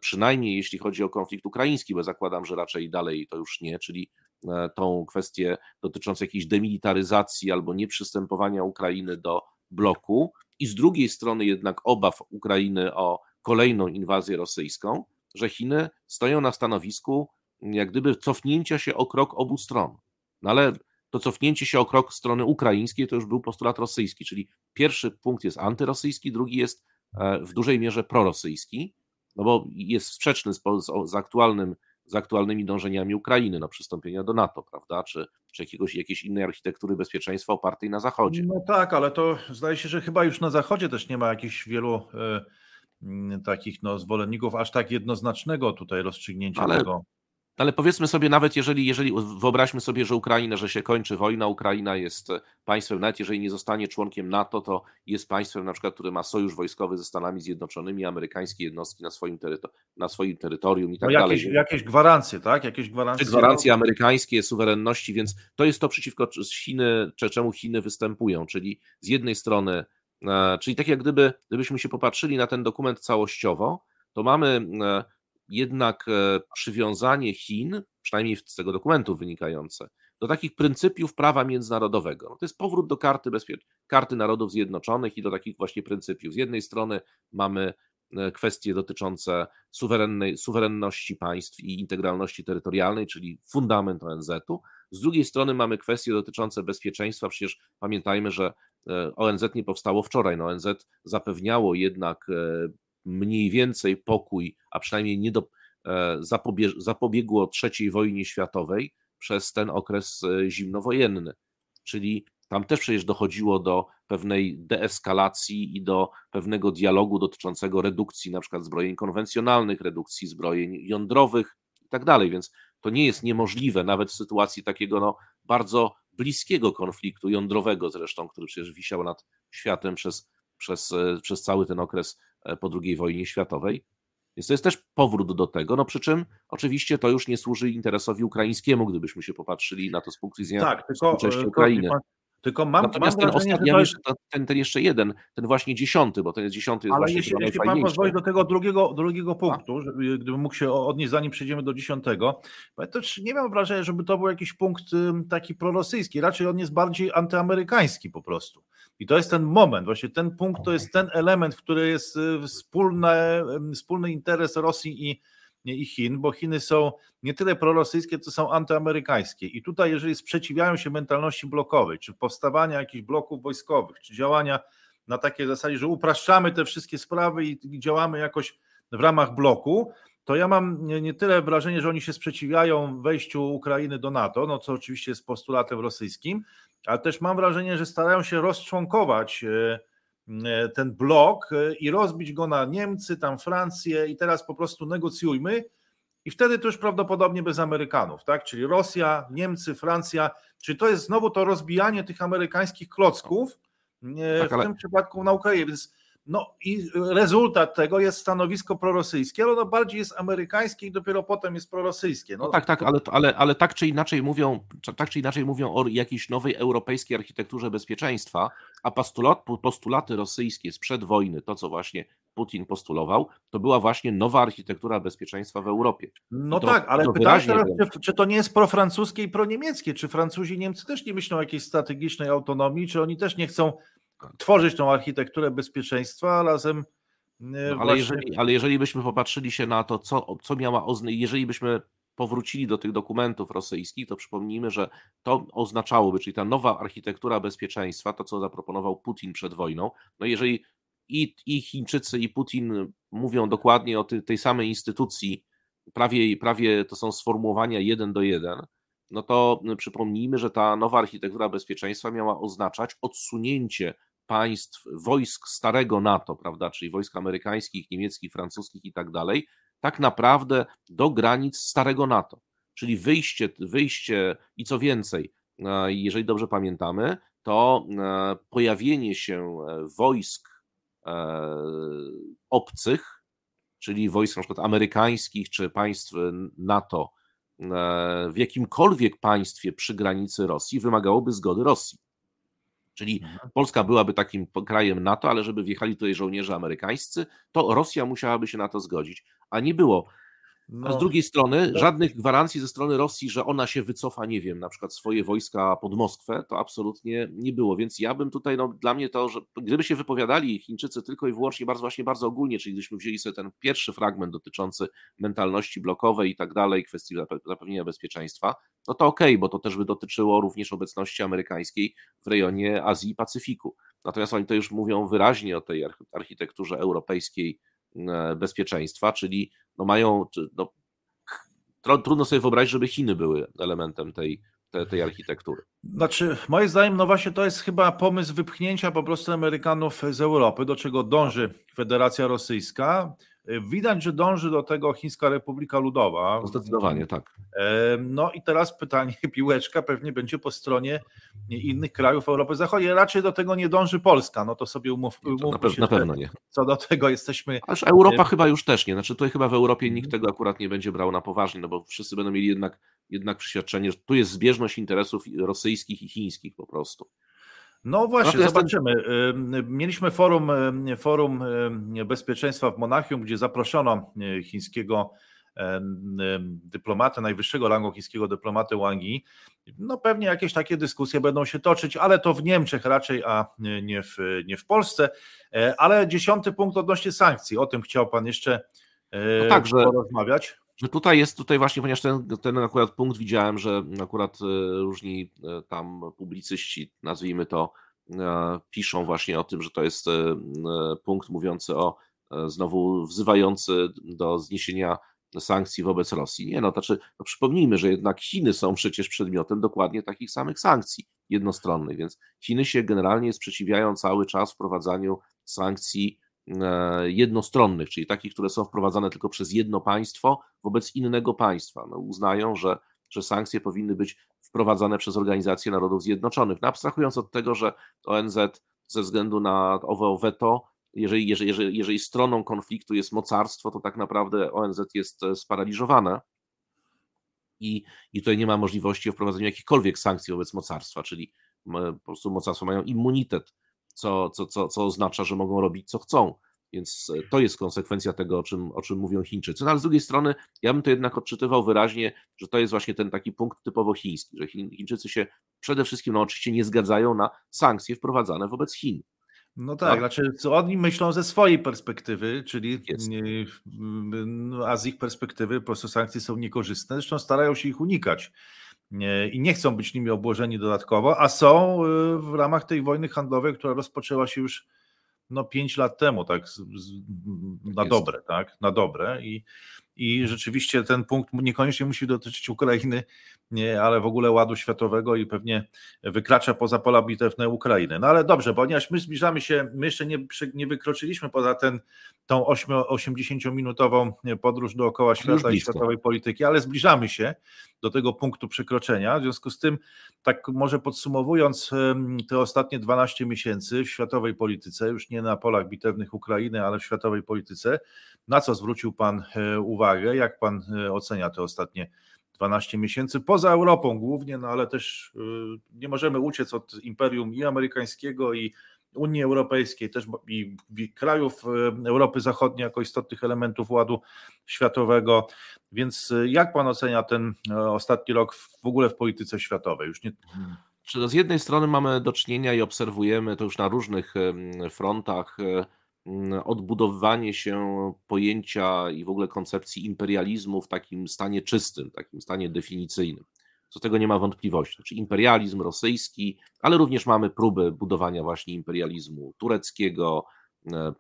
przynajmniej jeśli chodzi o konflikt ukraiński, bo zakładam, że raczej dalej to już nie, czyli e, tą kwestię dotyczącą jakiejś demilitaryzacji albo nieprzystępowania Ukrainy do bloku i z drugiej strony jednak obaw Ukrainy o kolejną inwazję rosyjską, że Chiny stoją na stanowisku jak gdyby cofnięcia się o krok obu stron. No ale to cofnięcie się o krok strony ukraińskiej to już był postulat rosyjski, czyli pierwszy punkt jest antyrosyjski, drugi jest e, w dużej mierze prorosyjski no bo jest sprzeczny z, z, aktualnym, z aktualnymi dążeniami Ukrainy, no przystąpienia do NATO, prawda, czy, czy jakiegoś, jakiejś innej architektury bezpieczeństwa opartej na Zachodzie. No tak, ale to zdaje się, że chyba już na Zachodzie też nie ma jakichś wielu y, takich no, zwolenników aż tak jednoznacznego tutaj rozstrzygnięcia ale, tego. Ale powiedzmy sobie, nawet jeżeli, jeżeli wyobraźmy sobie, że Ukraina, że się kończy wojna, Ukraina jest państwem, nawet jeżeli nie zostanie członkiem NATO, to jest państwem na przykład, które ma sojusz wojskowy ze Stanami Zjednoczonymi, amerykańskie jednostki na swoim, na swoim terytorium i tak no jakieś, dalej. Jakieś gwarancje, tak? Jakieś gwarancje. Czy gwarancje amerykańskie, suwerenności, więc to jest to przeciwko Chiny, czemu Chiny występują, czyli z jednej strony, e, czyli tak jak gdyby, gdybyśmy się popatrzyli na ten dokument całościowo, to mamy e, jednak e, przywiązanie Chin, przynajmniej z tego dokumentu wynikające, do takich pryncypiów prawa międzynarodowego. No to jest powrót do karty, bezpiecz- karty Narodów Zjednoczonych i do takich właśnie pryncypiów. Z jednej strony mamy e, kwestie dotyczące suwerennej, suwerenności państw i integralności terytorialnej, czyli fundament ONZ-u. Z drugiej strony mamy kwestie dotyczące bezpieczeństwa. Przecież pamiętajmy, że e, ONZ nie powstało wczoraj. No ONZ zapewniało jednak mniej więcej pokój, a przynajmniej nie do, e, zapobie, zapobiegło III wojnie światowej przez ten okres e, zimnowojenny. Czyli tam też przecież dochodziło do pewnej deeskalacji i do pewnego dialogu dotyczącego redukcji na przykład zbrojeń konwencjonalnych, redukcji zbrojeń jądrowych i tak dalej, więc to nie jest niemożliwe nawet w sytuacji takiego no, bardzo bliskiego konfliktu jądrowego zresztą, który przecież wisiał nad światem przez, przez, e, przez cały ten okres po II wojnie światowej. Więc to jest też powrót do tego, no przy czym oczywiście to już nie służy interesowi ukraińskiemu, gdybyśmy się popatrzyli na to z punktu widzenia tak, tylko, Ukrainy. Tylko mam, Natomiast mam ten ostatni, ja jest... ten, ten jeszcze jeden, ten właśnie dziesiąty, bo ten jest dziesiąty jest Ale jeśli, jeśli pan pozwoli do tego drugiego, drugiego punktu, żeby, gdybym mógł się odnieść, zanim przejdziemy do dziesiątego, bo to nie mam wrażenia, żeby to był jakiś punkt taki prorosyjski, raczej on jest bardziej antyamerykański po prostu. I to jest ten moment, właśnie ten punkt to jest ten element, w który jest y, wspólne, wspólny interes Rosji i i Chin, bo Chiny są nie tyle prorosyjskie, to są antyamerykańskie. I tutaj, jeżeli sprzeciwiają się mentalności blokowej, czy powstawania jakichś bloków wojskowych, czy działania na takiej zasadzie, że upraszczamy te wszystkie sprawy i działamy jakoś w ramach bloku, to ja mam nie, nie, tyle wrażenie, że oni się sprzeciwiają wejściu Ukrainy do NATO, no co oczywiście jest postulatem rosyjskim, ale też mam wrażenie, że starają się rozczłonkować e, E, ten blok e, i rozbić go na Niemcy, tam Francję i teraz po prostu negocjujmy. I wtedy to już prawdopodobnie bez Amerykanów, tak? Czyli Rosja, Niemcy, Francja, czy to jest znowu to rozbijanie tych amerykańskich klocków, tak, w ale... tym przypadku na Ukrainie, więc no i rezultat tego jest stanowisko prorosyjskie, ale ono bardziej jest amerykańskie i dopiero potem jest prorosyjskie. No, no tak, tak, ale, ale, ale tak czy inaczej mówią, tak czy inaczej mówią o jakiejś nowej europejskiej architekturze bezpieczeństwa, a postulat, postulaty rosyjskie sprzed wojny, to co właśnie Putin postulował, to była właśnie nowa architektura bezpieczeństwa w Europie. No to, tak, ale pytanie teraz, czy, czy, to nie jest profrancuskie i proniemieckie? Czy Francuzi i Niemcy też nie myślą o jakiejś strategicznej autonomii? Czy oni też nie chcą tworzyć tą architekturę bezpieczeństwa, a razem. E, no, ale, właśnie... jeżeli, ale jeżeli byśmy popatrzyli się na to, co, co miała oznaczać, jeżeli byśmy powrócili do tych dokumentów rosyjskich, to przypomnijmy, że to oznaczałoby, czyli ta nowa architektura bezpieczeństwa, to co zaproponował Putin przed wojną, no jeżeli i, i Chińczycy, i Putin mówią dokładnie o tej, tej samej instytucji, prawie, prawie to są sformułowania jeden do jeden, no to przypomnijmy, że ta nowa architektura bezpieczeństwa miała oznaczać odsunięcie państw, wojsk starego NATO, prawda, czyli wojsk amerykańskich, niemieckich, francuskich i tak dalej, tak naprawdę do granic starego NATO. Czyli wyjście, wyjście i co więcej, e, jeżeli dobrze pamiętamy, to e, pojawienie się e, wojsk obcych, czyli wojsk na przykład amerykańskich czy państw NATO w jakimkolwiek państwie przy granicy Rosji wymagałoby zgody Rosji. Czyli mhm. Polska byłaby takim krajem NATO, ale żeby wjechali tutaj żołnierze amerykańscy, to Rosja musiałaby się na to zgodzić. A nie było no, A z drugiej strony tak. żadnych gwarancji ze strony Rosji, że ona się wycofa, nie wiem, na przykład swoje wojska pod Moskwę, to absolutnie nie było. Więc ja bym tutaj, no dla mnie to, że gdyby się wypowiadali Chińczycy tylko i wyłącznie bardzo właśnie bardzo ogólnie, czyli gdybyśmy wzięli sobie ten pierwszy fragment dotyczący mentalności blokowej i tak dalej, kwestii zapewnienia bezpieczeństwa, no to okej, okay, bo to też by dotyczyło również obecności amerykańskiej w rejonie Azji i Pacyfiku. Natomiast oni to już mówią wyraźnie o tej architekturze europejskiej bezpieczeństwa, czyli no mają, no, trudno sobie wyobrazić, żeby Chiny były elementem tej, tej, tej architektury. Znaczy, moim zdaniem, no właśnie to jest chyba pomysł wypchnięcia po prostu Amerykanów z Europy, do czego dąży Federacja Rosyjska. Widać, że dąży do tego Chińska Republika Ludowa. Zdecydowanie, tak. No i teraz pytanie, *laughs* piłeczka pewnie będzie po stronie innych krajów Europy Zachodniej. Raczej do tego nie dąży Polska, no to sobie umów, umówmy na, się, na pewno nie. Co do tego jesteśmy... Aż Europa chyba już też nie. Znaczy tutaj chyba w Europie nikt tego akurat nie będzie brał na poważnie, no bo wszyscy będą mieli jednak, jednak przeświadczenie, że tu jest zbieżność interesów rosyjskich i chińskich po prostu. No właśnie, no zobaczymy. Mieliśmy forum, forum bezpieczeństwa w Monachium, gdzie zaproszono chińskiego dyplomatę, najwyższego rangu chińskiego dyplomatę Wang Yi. No pewnie jakieś takie dyskusje będą się toczyć, ale to w Niemczech raczej, a nie w, nie w Polsce. E, ale dziesiąty punkt odnośnie sankcji, o tym chciał Pan jeszcze e, no tak, porozmawiać. Że tutaj jest, tutaj właśnie, ponieważ ten, ten akurat punkt widziałem, że akurat e, różni tam publicyści, nazwijmy to, piszą właśnie o tym, że to jest punkt mówiący o znowu wzywający do zniesienia sankcji wobec Rosji. Nie, no to znaczy, no przypomnijmy, że jednak Chiny są przecież przedmiotem dokładnie takich samych sankcji jednostronnych, więc Chiny się generalnie sprzeciwiają cały czas wprowadzaniu sankcji e, jednostronnych, czyli takich, które są wprowadzane tylko przez jedno państwo wobec innego państwa. No, uznają, że, że sankcje powinny być wprowadzane przez Organizację Narodów Zjednoczonych. No, abstrahując od tego, że ONZ ze względu na owe weto jeżeli, jeżeli, jeżeli, stroną konfliktu jest mocarstwo, to tak naprawdę ONZ jest e, sparaliżowane i, i tutaj nie ma możliwości wprowadzenia jakichkolwiek sankcji wobec mocarstwa, czyli po prostu mocarstwa mają immunitet, co, co, co, co oznacza, że mogą robić co chcą. Więc e, to jest konsekwencja tego, o czym, o czym mówią Chińczycy. No ale z drugiej strony, ja bym to jednak odczytywał wyraźnie, że to jest właśnie ten taki punkt typowo chiński, że Chińczycy się przede wszystkim, no oczywiście nie zgadzają na sankcje wprowadzane wobec Chin. No tak, no. znaczy co oni myślą ze swojej perspektywy, czyli no, a z ich perspektywy po prostu sankcje są niekorzystne, zresztą starają się ich unikać i nie chcą być nimi obłożeni dodatkowo, a są y, w ramach tej wojny handlowej, która rozpoczęła się już no 5 lat temu, tak, na tak dobre, tak, na dobre i, i rzeczywiście ten punkt niekoniecznie musi dotyczyć Ukrainy, nie, ale w ogóle ładu światowego i pewnie wykracza poza pola bitewne Ukrainy. No ale dobrze, ponieważ my zbliżamy się, my jeszcze nie, nie wykroczyliśmy poza ten, tą 80-minutową podróż dookoła świata i światowej polityki, ale zbliżamy się do tego punktu przekroczenia. W związku z tym, tak może podsumowując te ostatnie 12 miesięcy w światowej polityce, już nie na polach bitewnych Ukrainy, ale w światowej polityce, na co zwrócił Pan e, uwagę? Jak Pan e, ocenia te ostatnie 12 miesięcy poza Europą głównie, no ale też y, nie możemy uciec od imperium i amerykańskiego, i Unii Europejskiej, też i krajów y, Europy Zachodniej jako istotnych elementów ładu światowego. Więc jak pan ocenia ten ostatni rok w ogóle w polityce światowej? Już nie... Z jednej strony mamy do czynienia i obserwujemy to już na różnych frontach odbudowywanie się pojęcia i w ogóle koncepcji imperializmu w takim stanie czystym, takim stanie definicyjnym. Co tego nie ma wątpliwości. Znaczy imperializm rosyjski, ale również mamy próby budowania właśnie imperializmu tureckiego,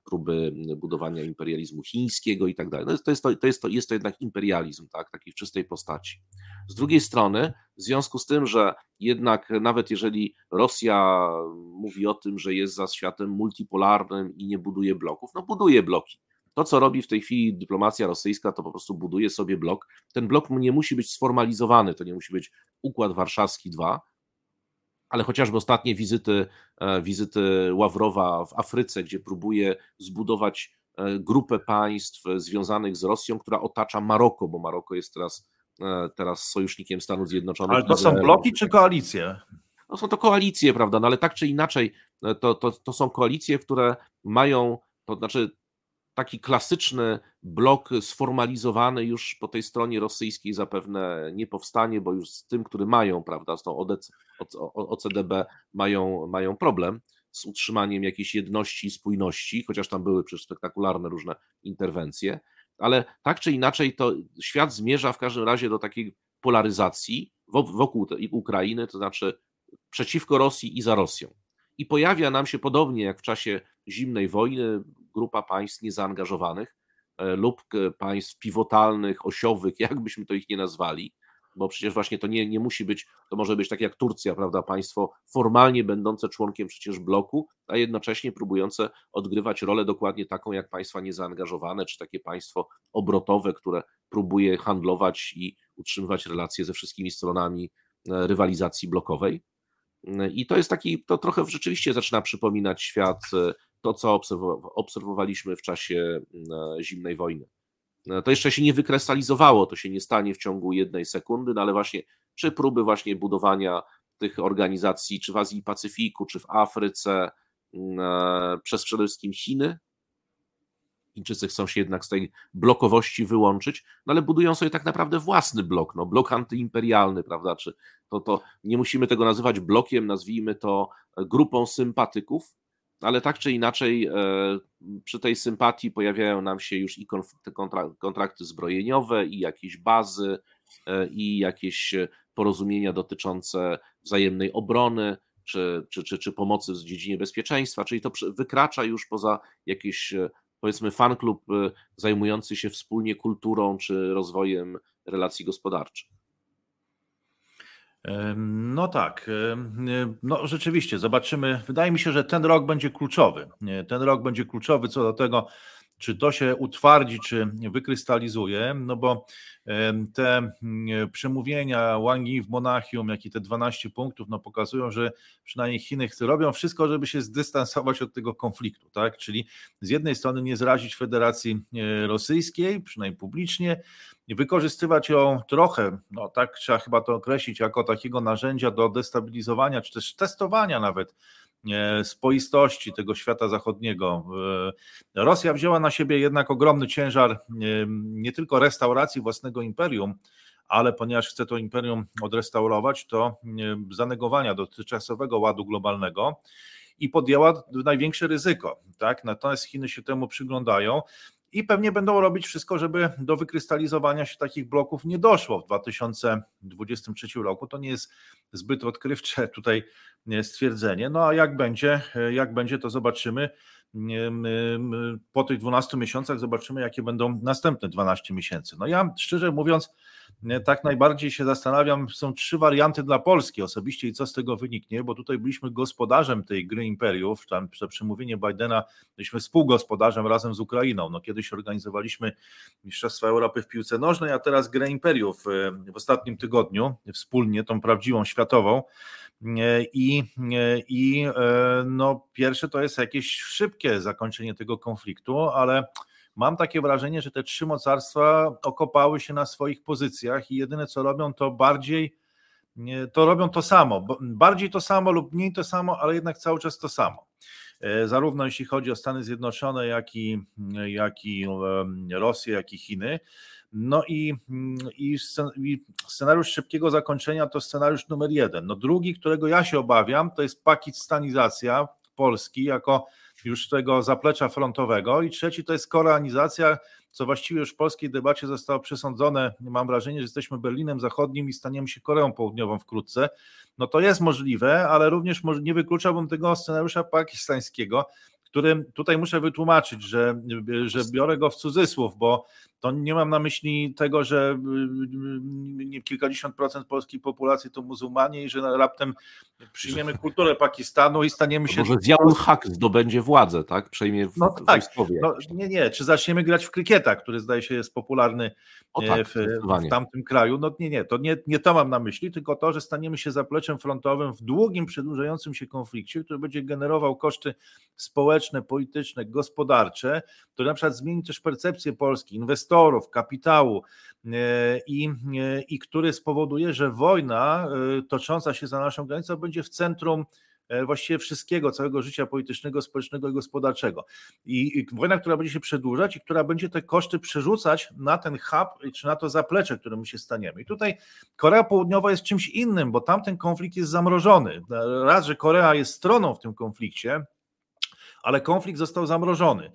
próby budowania imperializmu chińskiego i tak dalej. No to jest to, jest to, jest to jednak imperializm, tak, taki w czystej postaci. Z drugiej strony, w związku z tym, że jednak nawet jeżeli Rosja mówi o tym, że jest za światem multipolarnym i nie buduje bloków, no buduje bloki. To, co robi w tej chwili dyplomacja rosyjska, to po prostu buduje sobie blok. Ten blok nie musi być sformalizowany, to nie musi być Układ Warszawski 2, ale chociażby ostatnie wizyty, e, wizyty Ławrowa w Afryce, gdzie próbuje zbudować e, grupę państw związanych z Rosją, która otacza Maroko, bo Maroko jest teraz, e, teraz sojusznikiem Stanów Zjednoczonych. Ale to są bloki czy koalicje? No są to koalicje, prawda? No ale tak czy inaczej, to, to, to są koalicje, które mają, to znaczy taki klasyczny blok sformalizowany już po tej stronie rosyjskiej zapewne nie powstanie, bo już z tym, który mają, prawda, z tą OCDB mają, mają problem z utrzymaniem jakiejś jedności i spójności, chociaż tam były przecież spektakularne różne interwencje, ale tak czy inaczej to świat zmierza w każdym razie do takiej polaryzacji wokół Ukrainy, to znaczy przeciwko Rosji i za Rosją. I pojawia nam się podobnie jak w czasie zimnej wojny grupa państw niezaangażowanych e, lub państw pivotalnych, osiowych, *laughs* jakbyśmy to ich nie nazwali, bo przecież właśnie to nie, nie musi być, to może być tak jak Turcja, prawda, państwo formalnie będące członkiem przecież bloku, a jednocześnie próbujące odgrywać rolę dokładnie taką jak państwa niezaangażowane, czy takie państwo obrotowe, które próbuje handlować i utrzymywać relacje ze wszystkimi stronami e, rywalizacji blokowej. I to jest taki, to trochę rzeczywiście zaczyna przypominać świat, e, to co obserwowaliśmy w czasie e, zimnej wojny. E, to jeszcze się nie wykrystalizowało, to się nie stanie w ciągu jednej sekundy, no ale właśnie czy próby właśnie budowania tych organizacji, czy w Azji Pacyfiku, czy w Afryce, przez przede wszystkim Chiny, Chińczycy chcą się jednak z tej blokowości wyłączyć, no ale budują sobie tak naprawdę własny blok, no blok antyimperialny, prawda, czy to, to nie musimy tego nazywać blokiem, nazwijmy to grupą sympatyków, ale tak czy inaczej e, przy tej sympatii pojawiają nam się już i kontrakty zbrojeniowe, i jakieś bazy, e, i jakieś porozumienia dotyczące wzajemnej obrony, czy, czy, czy, czy pomocy w dziedzinie bezpieczeństwa, czyli to wykracza już poza jakieś powiedzmy fanklub y, zajmujący się wspólnie kulturą czy rozwojem relacji gospodarczych. No tak, no rzeczywiście, zobaczymy. Wydaje mi się, że ten rok będzie kluczowy. Ten rok będzie kluczowy co do tego, czy to się utwardzi, czy wykrystalizuje, no bo te mm, przemówienia Wang Yi w Monachium, jak i te 12 punktów, no pokazują, że przynajmniej Chiny robią wszystko, żeby się zdystansować od tego konfliktu, tak? Czyli z jednej strony nie zrazić Federacji e, Rosyjskiej, przynajmniej publicznie, wykorzystywać ją trochę, no tak trzeba chyba to określić, jako takiego narzędzia do destabilizowania, czy też testowania nawet E, spoistości tego świata zachodniego. E, Rosja wzięła na siebie jednak ogromny ciężar e, nie tylko restauracji własnego imperium, ale ponieważ chce to imperium odrestaurować, to zanegowania dotychczasowego ładu globalnego i podjęła największe ryzyko. Tak? Natomiast Chiny się temu przyglądają i pewnie będą robić wszystko, żeby do wykrystalizowania się takich bloków nie doszło w 2023 roku. To nie jest zbyt odkrywcze tutaj stwierdzenie. No a jak będzie, jak będzie, to zobaczymy. Po tych 12 miesiącach zobaczymy, jakie będą następne 12 miesięcy. No ja szczerze mówiąc, tak najbardziej się zastanawiam, są trzy warianty dla Polski osobiście i co z tego wyniknie, bo tutaj byliśmy gospodarzem tej gry imperiów, tam przez przemówienie Bidena byliśmy współgospodarzem razem z Ukrainą. No kiedyś organizowaliśmy Mistrzostwa Europy w piłce nożnej, a teraz grę imperiów w ostatnim tygodniu, wspólnie tą prawdziwą światową. I, i e, no, pierwsze to jest jakieś szybkie zakończenie tego konfliktu, ale mam takie wrażenie, że te trzy mocarstwa okopały się na swoich pozycjach i jedyne co robią, to bardziej to robią to samo, bardziej to samo lub mniej to samo, ale jednak cały czas to samo. E, zarówno jeśli chodzi o Stany Zjednoczone, jak i, jak i Rosję, jak i Chiny. No i, i, scenariusz szybkiego zakończenia to scenariusz numer jeden. No drugi, którego ja się obawiam, to jest pakistanizacja Polski jako już tego zaplecza frontowego i trzeci to jest koreanizacja, co właściwie już w polskiej debacie zostało przesądzone. Mam wrażenie, że jesteśmy Berlinem Zachodnim i staniemy się Koreą Południową wkrótce. No to jest możliwe, ale również nie wykluczałbym tego scenariusza pakistańskiego, którym tutaj muszę wytłumaczyć, że, że biorę go w cudzysłów, bo to nie mam na myśli tego, że y, y, kilkadziesiąt procent polskiej populacji to muzułmanie i że raptem przyjmiemy kulturę Pakistanu i staniemy się... Może Ziaul Haq zdobędzie władzę, tak? Przejmie w, no, tak. No, nie, nie. Czy zaczniemy grać w krykieta, który zdaje się jest popularny e, tak, w, w, tamtym kraju? No nie, nie. To nie, nie to mam na myśli, tylko to, że staniemy się zapleczem frontowym w długim, przedłużającym się konflikcie, który będzie generował koszty społeczne, polityczne, gospodarcze, to na przykład zmieni też percepcję Polski, inwestorów, inwestorów, kapitału e, i, e, i który spowoduje, że wojna e, tocząca się za naszą granicą będzie w centrum właściwie wszystkiego, całego życia politycznego, społecznego i gospodarczego. I, wojna, która będzie się przedłużać i która będzie te koszty przerzucać na ten hub, czy na to zaplecze, którym się staniemy. I tutaj Korea Południowa jest czymś innym, bo tamten konflikt jest zamrożony. Raz, że Korea jest stroną w tym konflikcie, ale konflikt został zamrożony.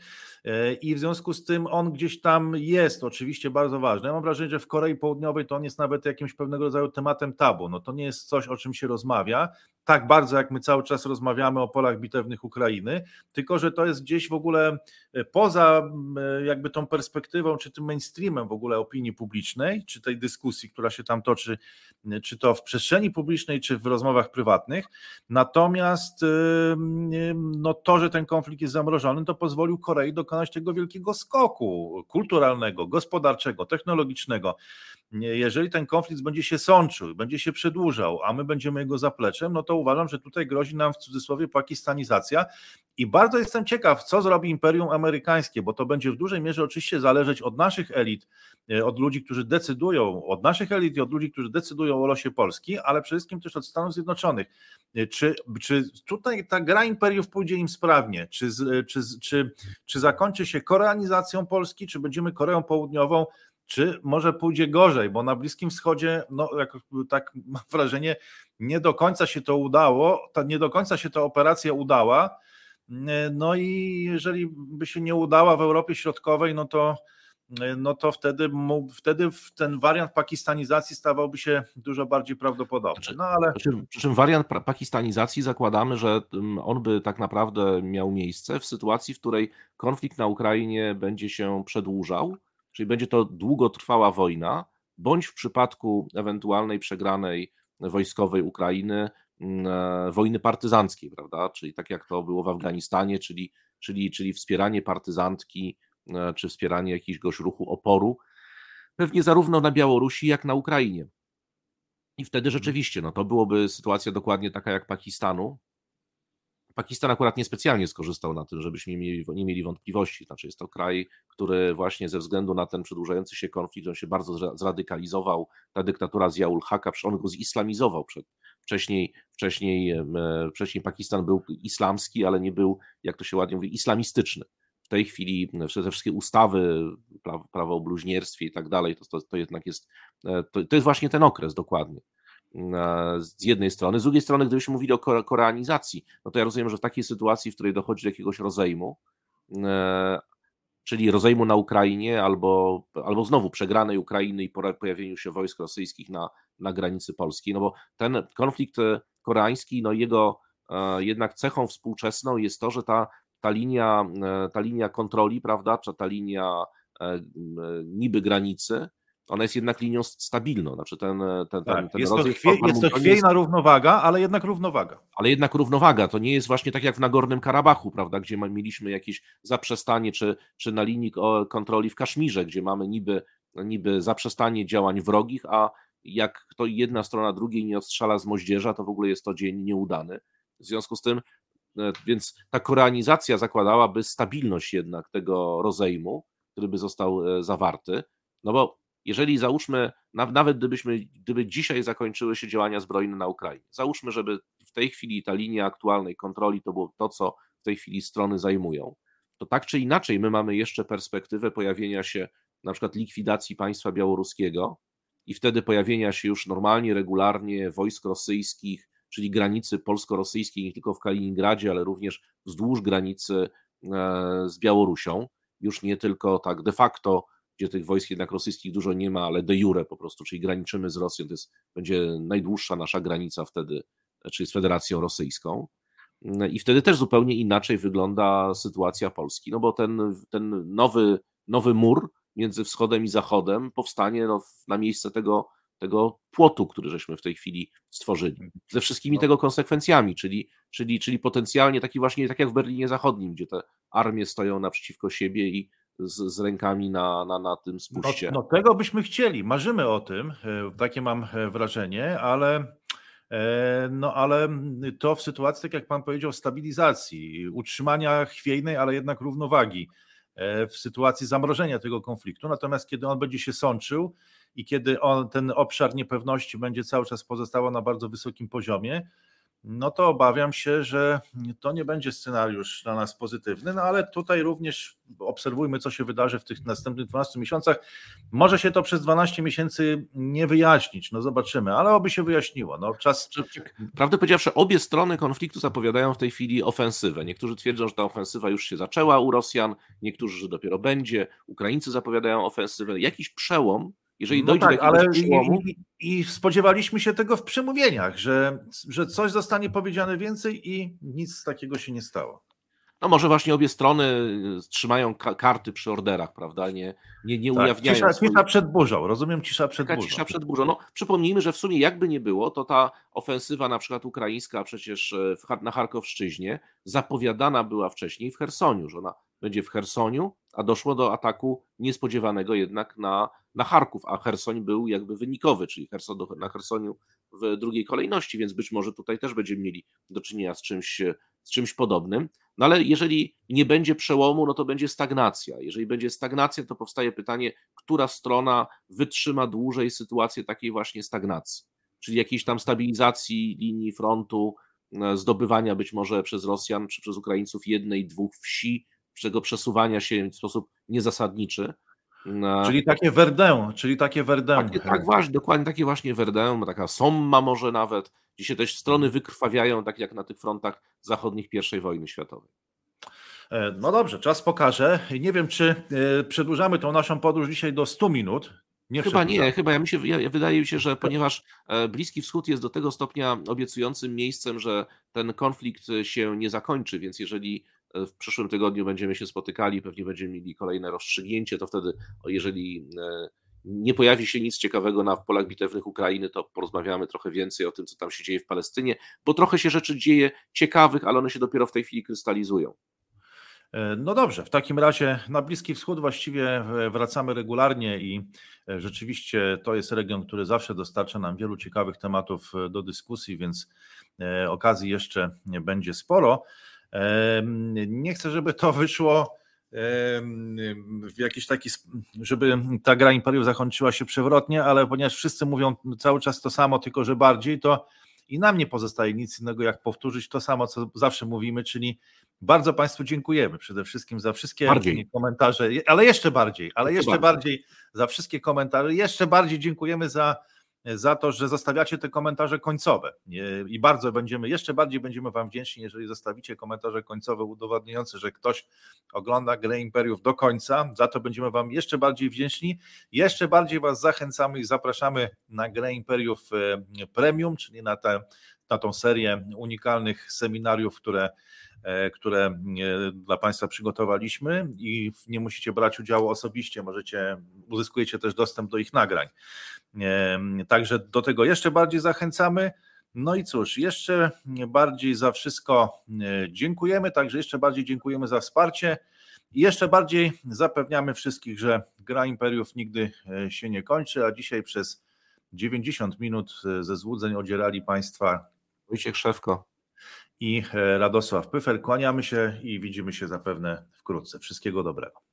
E, i w związku z tym on gdzieś tam jest oczywiście bardzo ważny. Ja mam wrażenie, że w Korei Południowej to on jest nawet jakimś pewnego rodzaju tematem tabu. No to nie jest coś, o czym się rozmawia, tak bardzo jak my cały czas rozmawiamy o polach bitewnych Ukrainy, tylko że to jest gdzieś w ogóle e, poza e, jakby tą perspektywą, czy tym mainstreamem w ogóle opinii publicznej, czy tej dyskusji, która się tam toczy, czy to w przestrzeni publicznej, czy w rozmowach prywatnych. Natomiast no to, że ten konflikt jest zamrożony, to pozwolił Korei do dokonać tego wielkiego skoku kulturalnego, gospodarczego, technologicznego. Jeżeli ten konflikt będzie się sączył, będzie się przedłużał, a my będziemy jego zapleczem, no to uważam, że tutaj grozi nam w cudzysłowie pakistanizacja i bardzo jestem ciekaw, co zrobi Imperium Amerykańskie, bo to będzie w dużej mierze oczywiście zależeć od naszych elit, e, od ludzi, którzy decydują, od naszych elit i od ludzi, którzy decydują o losie Polski, ale przede wszystkim też od Stanów Zjednoczonych. E, czy, czy tutaj ta gra imperiów pójdzie im sprawnie? Czy, e, czy, czy, czy zakończy się koreanizacją Polski, czy będziemy Koreą Południową? Czy może pójdzie gorzej, bo na Bliskim Wschodzie, no jak, tak mam wrażenie, nie do końca się to udało, ta, nie do końca się ta operacja udała, no i jeżeli by się nie udała w Europie Środkowej, no to, no to wtedy, wtedy ten wariant pakistanizacji stawałby się dużo bardziej prawdopodobny. Znaczy, no ale... Przy, czym, przy czym wariant pakistanizacji zakładamy, że on by tak naprawdę miał miejsce w sytuacji, w której konflikt na Ukrainie będzie się przedłużał, czyli będzie to długotrwała wojna, bądź w przypadku ewentualnej przegranej wojskowej Ukrainy, mm, e, wojny partyzanckiej, prawda? Czyli tak jak to było w Afganistanie, czyli, czyli, czyli wspieranie partyzantki czy wspieranie jakiegoś ruchu oporu, pewnie zarówno na Białorusi, jak na Ukrainie. I wtedy mhm. rzeczywiście, no to byłoby sytuacja dokładnie taka jak Pakistanu, Pakistan akurat niespecjalnie skorzystał na tym, żebyśmy nie mieli, wątpliwości. Znaczy jest to kraj, który właśnie ze względu na ten przedłużający się konflikt, on się bardzo zradykalizował. Ta dyktatura Ziaul Haka, on go zislamizował. Przed, wcześniej, wcześniej, e, wcześniej Pakistan był islamski, ale nie był, jak to się ładnie mówi, islamistyczny. W tej chwili te wszystkie ustawy, prawo o bluźnierstwie i tak dalej, to, to, to jednak jest, e, to, to jest właśnie ten okres dokładnie z jednej strony. Z drugiej strony, gdybyśmy mówili o koreanizacji, no to ja rozumiem, że w takiej sytuacji, w której dochodzi do jakiegoś rozejmu, e, czyli rozejmu na Ukrainie, albo, albo znowu przegranej Ukrainy i pojawieniu się wojsk rosyjskich na, na granicy polskiej, no bo ten konflikt e, koreański, no jego e, jednak cechą współczesną jest to, że ta, ta, linia, ta linia kontroli, prawda, czy ta linia niby granicy, ona jest jednak linią stabilną. Znaczy ten, ten, tak, ten, ten jest, to chwie, jest to chwiejna jest... równowaga, ale jednak równowaga. Ale jednak równowaga. To nie jest właśnie tak jak w Nagornym Karabachu, prawda, gdzie mieliśmy jakieś zaprzestanie, czy, czy na linii kontroli w Kaszmirze, gdzie mamy niby, niby zaprzestanie działań wrogich, a jak to jedna strona drugiej nie odstrzela z moździerza, to w ogóle jest to dzień nieudany. W związku z tym, e, więc ta koreanizacja zakładałaby stabilność jednak tego rozejmu, który by został e, zawarty, no bo jeżeli załóżmy, nawet gdybyśmy, gdyby dzisiaj zakończyły się działania zbrojne na Ukrainie, załóżmy, żeby w tej chwili ta linia aktualnej kontroli to było to, co w tej chwili strony zajmują, to tak czy inaczej my mamy jeszcze perspektywę pojawienia się na przykład likwidacji państwa białoruskiego i wtedy pojawienia się już normalnie, regularnie wojsk rosyjskich, czyli granicy polsko-rosyjskiej nie tylko w Kaliningradzie, ale również wzdłuż granicy e, z Białorusią, już nie tylko tak de facto gdzie tych wojsk jednak rosyjskich dużo nie ma, ale de jure po prostu, czyli graniczymy z Rosją, to jest, będzie najdłuższa nasza granica wtedy, czyli z Federacją Rosyjską. I wtedy też zupełnie inaczej wygląda sytuacja Polski, no bo ten, ten nowy, nowy mur między wschodem i zachodem powstanie no, na miejsce tego, tego płotu, który żeśmy w tej chwili stworzyli, ze wszystkimi tego konsekwencjami, czyli, czyli, czyli potencjalnie taki właśnie, tak jak w Berlinie Zachodnim, gdzie te armie stoją naprzeciwko siebie i z, z rękami na, na, na tym spuście. No, no, tego byśmy chcieli, marzymy o tym, e, takie mam e, wrażenie, ale e, no ale to w sytuacji, tak jak pan powiedział, stabilizacji, utrzymania chwiejnej, ale jednak równowagi w sytuacji zamrożenia tego konfliktu. Natomiast kiedy on będzie się sączył i kiedy on, ten obszar niepewności będzie cały czas pozostawał na bardzo wysokim poziomie, no to obawiam się, że to nie będzie scenariusz dla nas pozytywny, no ale tutaj również obserwujmy, co się wydarzy w tych następnych 12 miesiącach. Może się to przez 12 miesięcy nie wyjaśnić, no zobaczymy, ale oby się wyjaśniło. No, czas... Prawdę powiedziawszy, obie strony konfliktu zapowiadają w tej chwili ofensywę. Niektórzy twierdzą, że ta ofensywa już się zaczęła u Rosjan, niektórzy, że dopiero będzie. Ukraińcy zapowiadają ofensywę. Jakiś przełom jeżeli no dojdzie tak, do ale przełomu... i, i, spodziewaliśmy się tego w przemówieniach, że, że coś zostanie powiedziane więcej i nic takiego się nie stało. No może właśnie obie strony y, trzymają karty przy orderach, prawda? Nie, nie, nie tak, ujawniają. Cisza, swoich... cisza przed burzą, rozumiem, cisza przed Taka burzą. Cisza przed burzą. No, przypomnijmy, że w sumie jakby nie było, to ta ofensywa na przykład ukraińska przecież e, na Charkowszczyźnie zapowiadana była wcześniej w Chersoniu, że ona będzie w Chersoniu, a doszło do ataku niespodziewanego jednak na, na Charków, a Chersoń był jakby wynikowy, czyli Herson, na Chersoniu w drugiej kolejności, więc być może tutaj też będziemy mieli do czynienia z czymś, z czymś podobnym. No ale jeżeli nie będzie przełomu, no to będzie stagnacja. Jeżeli będzie stagnacja, to powstaje pytanie, która strona wytrzyma dłużej sytuację takiej właśnie stagnacji, czyli jakiejś tam stabilizacji linii frontu, e, zdobywania być może przez Rosjan czy przez Ukraińców jednej, dwóch wsi, czego przesuwania się w sposób niezasadniczy. Czyli takie Verdun, czyli takie Verdun. Tak, właśnie, dokładnie takie właśnie Verdun, taka Somma może nawet, gdzie się też strony wykrwawiają, tak jak na tych frontach zachodnich I wojny światowej. E, no dobrze, czas pokaże. Nie wiem, czy e, przedłużamy tą naszą podróż dzisiaj do 100 minut. Nie chyba nie, chyba ja mi się, ja, wydaje mi się, że ponieważ e, Bliski Wschód jest do tego stopnia obiecującym miejscem, że ten konflikt się nie zakończy, więc jeżeli w przyszłym tygodniu będziemy się spotykali, pewnie będziemy mieli kolejne rozstrzygnięcie, to wtedy, jeżeli e, nie pojawi się nic ciekawego na polach bitewnych Ukrainy, to porozmawiamy trochę więcej o tym, co tam się dzieje w Palestynie, bo trochę się rzeczy dzieje ciekawych, ale one się dopiero w tej chwili krystalizują. No dobrze, w takim razie na Bliski Wschód właściwie wracamy regularnie i rzeczywiście to jest region, który zawsze dostarcza nam wielu ciekawych tematów do dyskusji, więc okazji jeszcze będzie sporo. Nie chcę, żeby to wyszło w jakiś taki, żeby ta gra Imperium zakończyła się przewrotnie, ale ponieważ wszyscy mówią cały czas to samo, tylko że bardziej, to i nam nie pozostaje nic innego, jak powtórzyć to samo, co zawsze mówimy, czyli bardzo Państwu dziękujemy przede wszystkim za wszystkie bardziej. komentarze, ale jeszcze bardziej, ale jeszcze bardziej za wszystkie komentarze, jeszcze bardziej dziękujemy za za to, że zostawiacie te komentarze końcowe. I bardzo będziemy, jeszcze bardziej będziemy Wam wdzięczni, jeżeli zostawicie komentarze końcowe udowodniające, że ktoś ogląda grę Imperiów do końca, za to będziemy Wam jeszcze bardziej wdzięczni, jeszcze bardziej Was zachęcamy i zapraszamy na grę Imperiów e, Premium, czyli na, tę, na tą serię unikalnych seminariów, które e, które e, dla Państwa przygotowaliśmy i nie musicie brać udziału osobiście, możecie, uzyskujecie też dostęp do ich nagrań. Także do tego jeszcze bardziej zachęcamy. No i cóż, jeszcze bardziej za wszystko e, dziękujemy, także jeszcze bardziej dziękujemy za wsparcie i jeszcze bardziej zapewniamy wszystkich, że gra Imperiów nigdy e, się nie kończy, a dzisiaj przez 90 minut e, ze złudzeń odzierali Państwa Wojciech Szewko i Radosław Pyfer. Kłaniamy się i widzimy się zapewne wkrótce. Wszystkiego dobrego.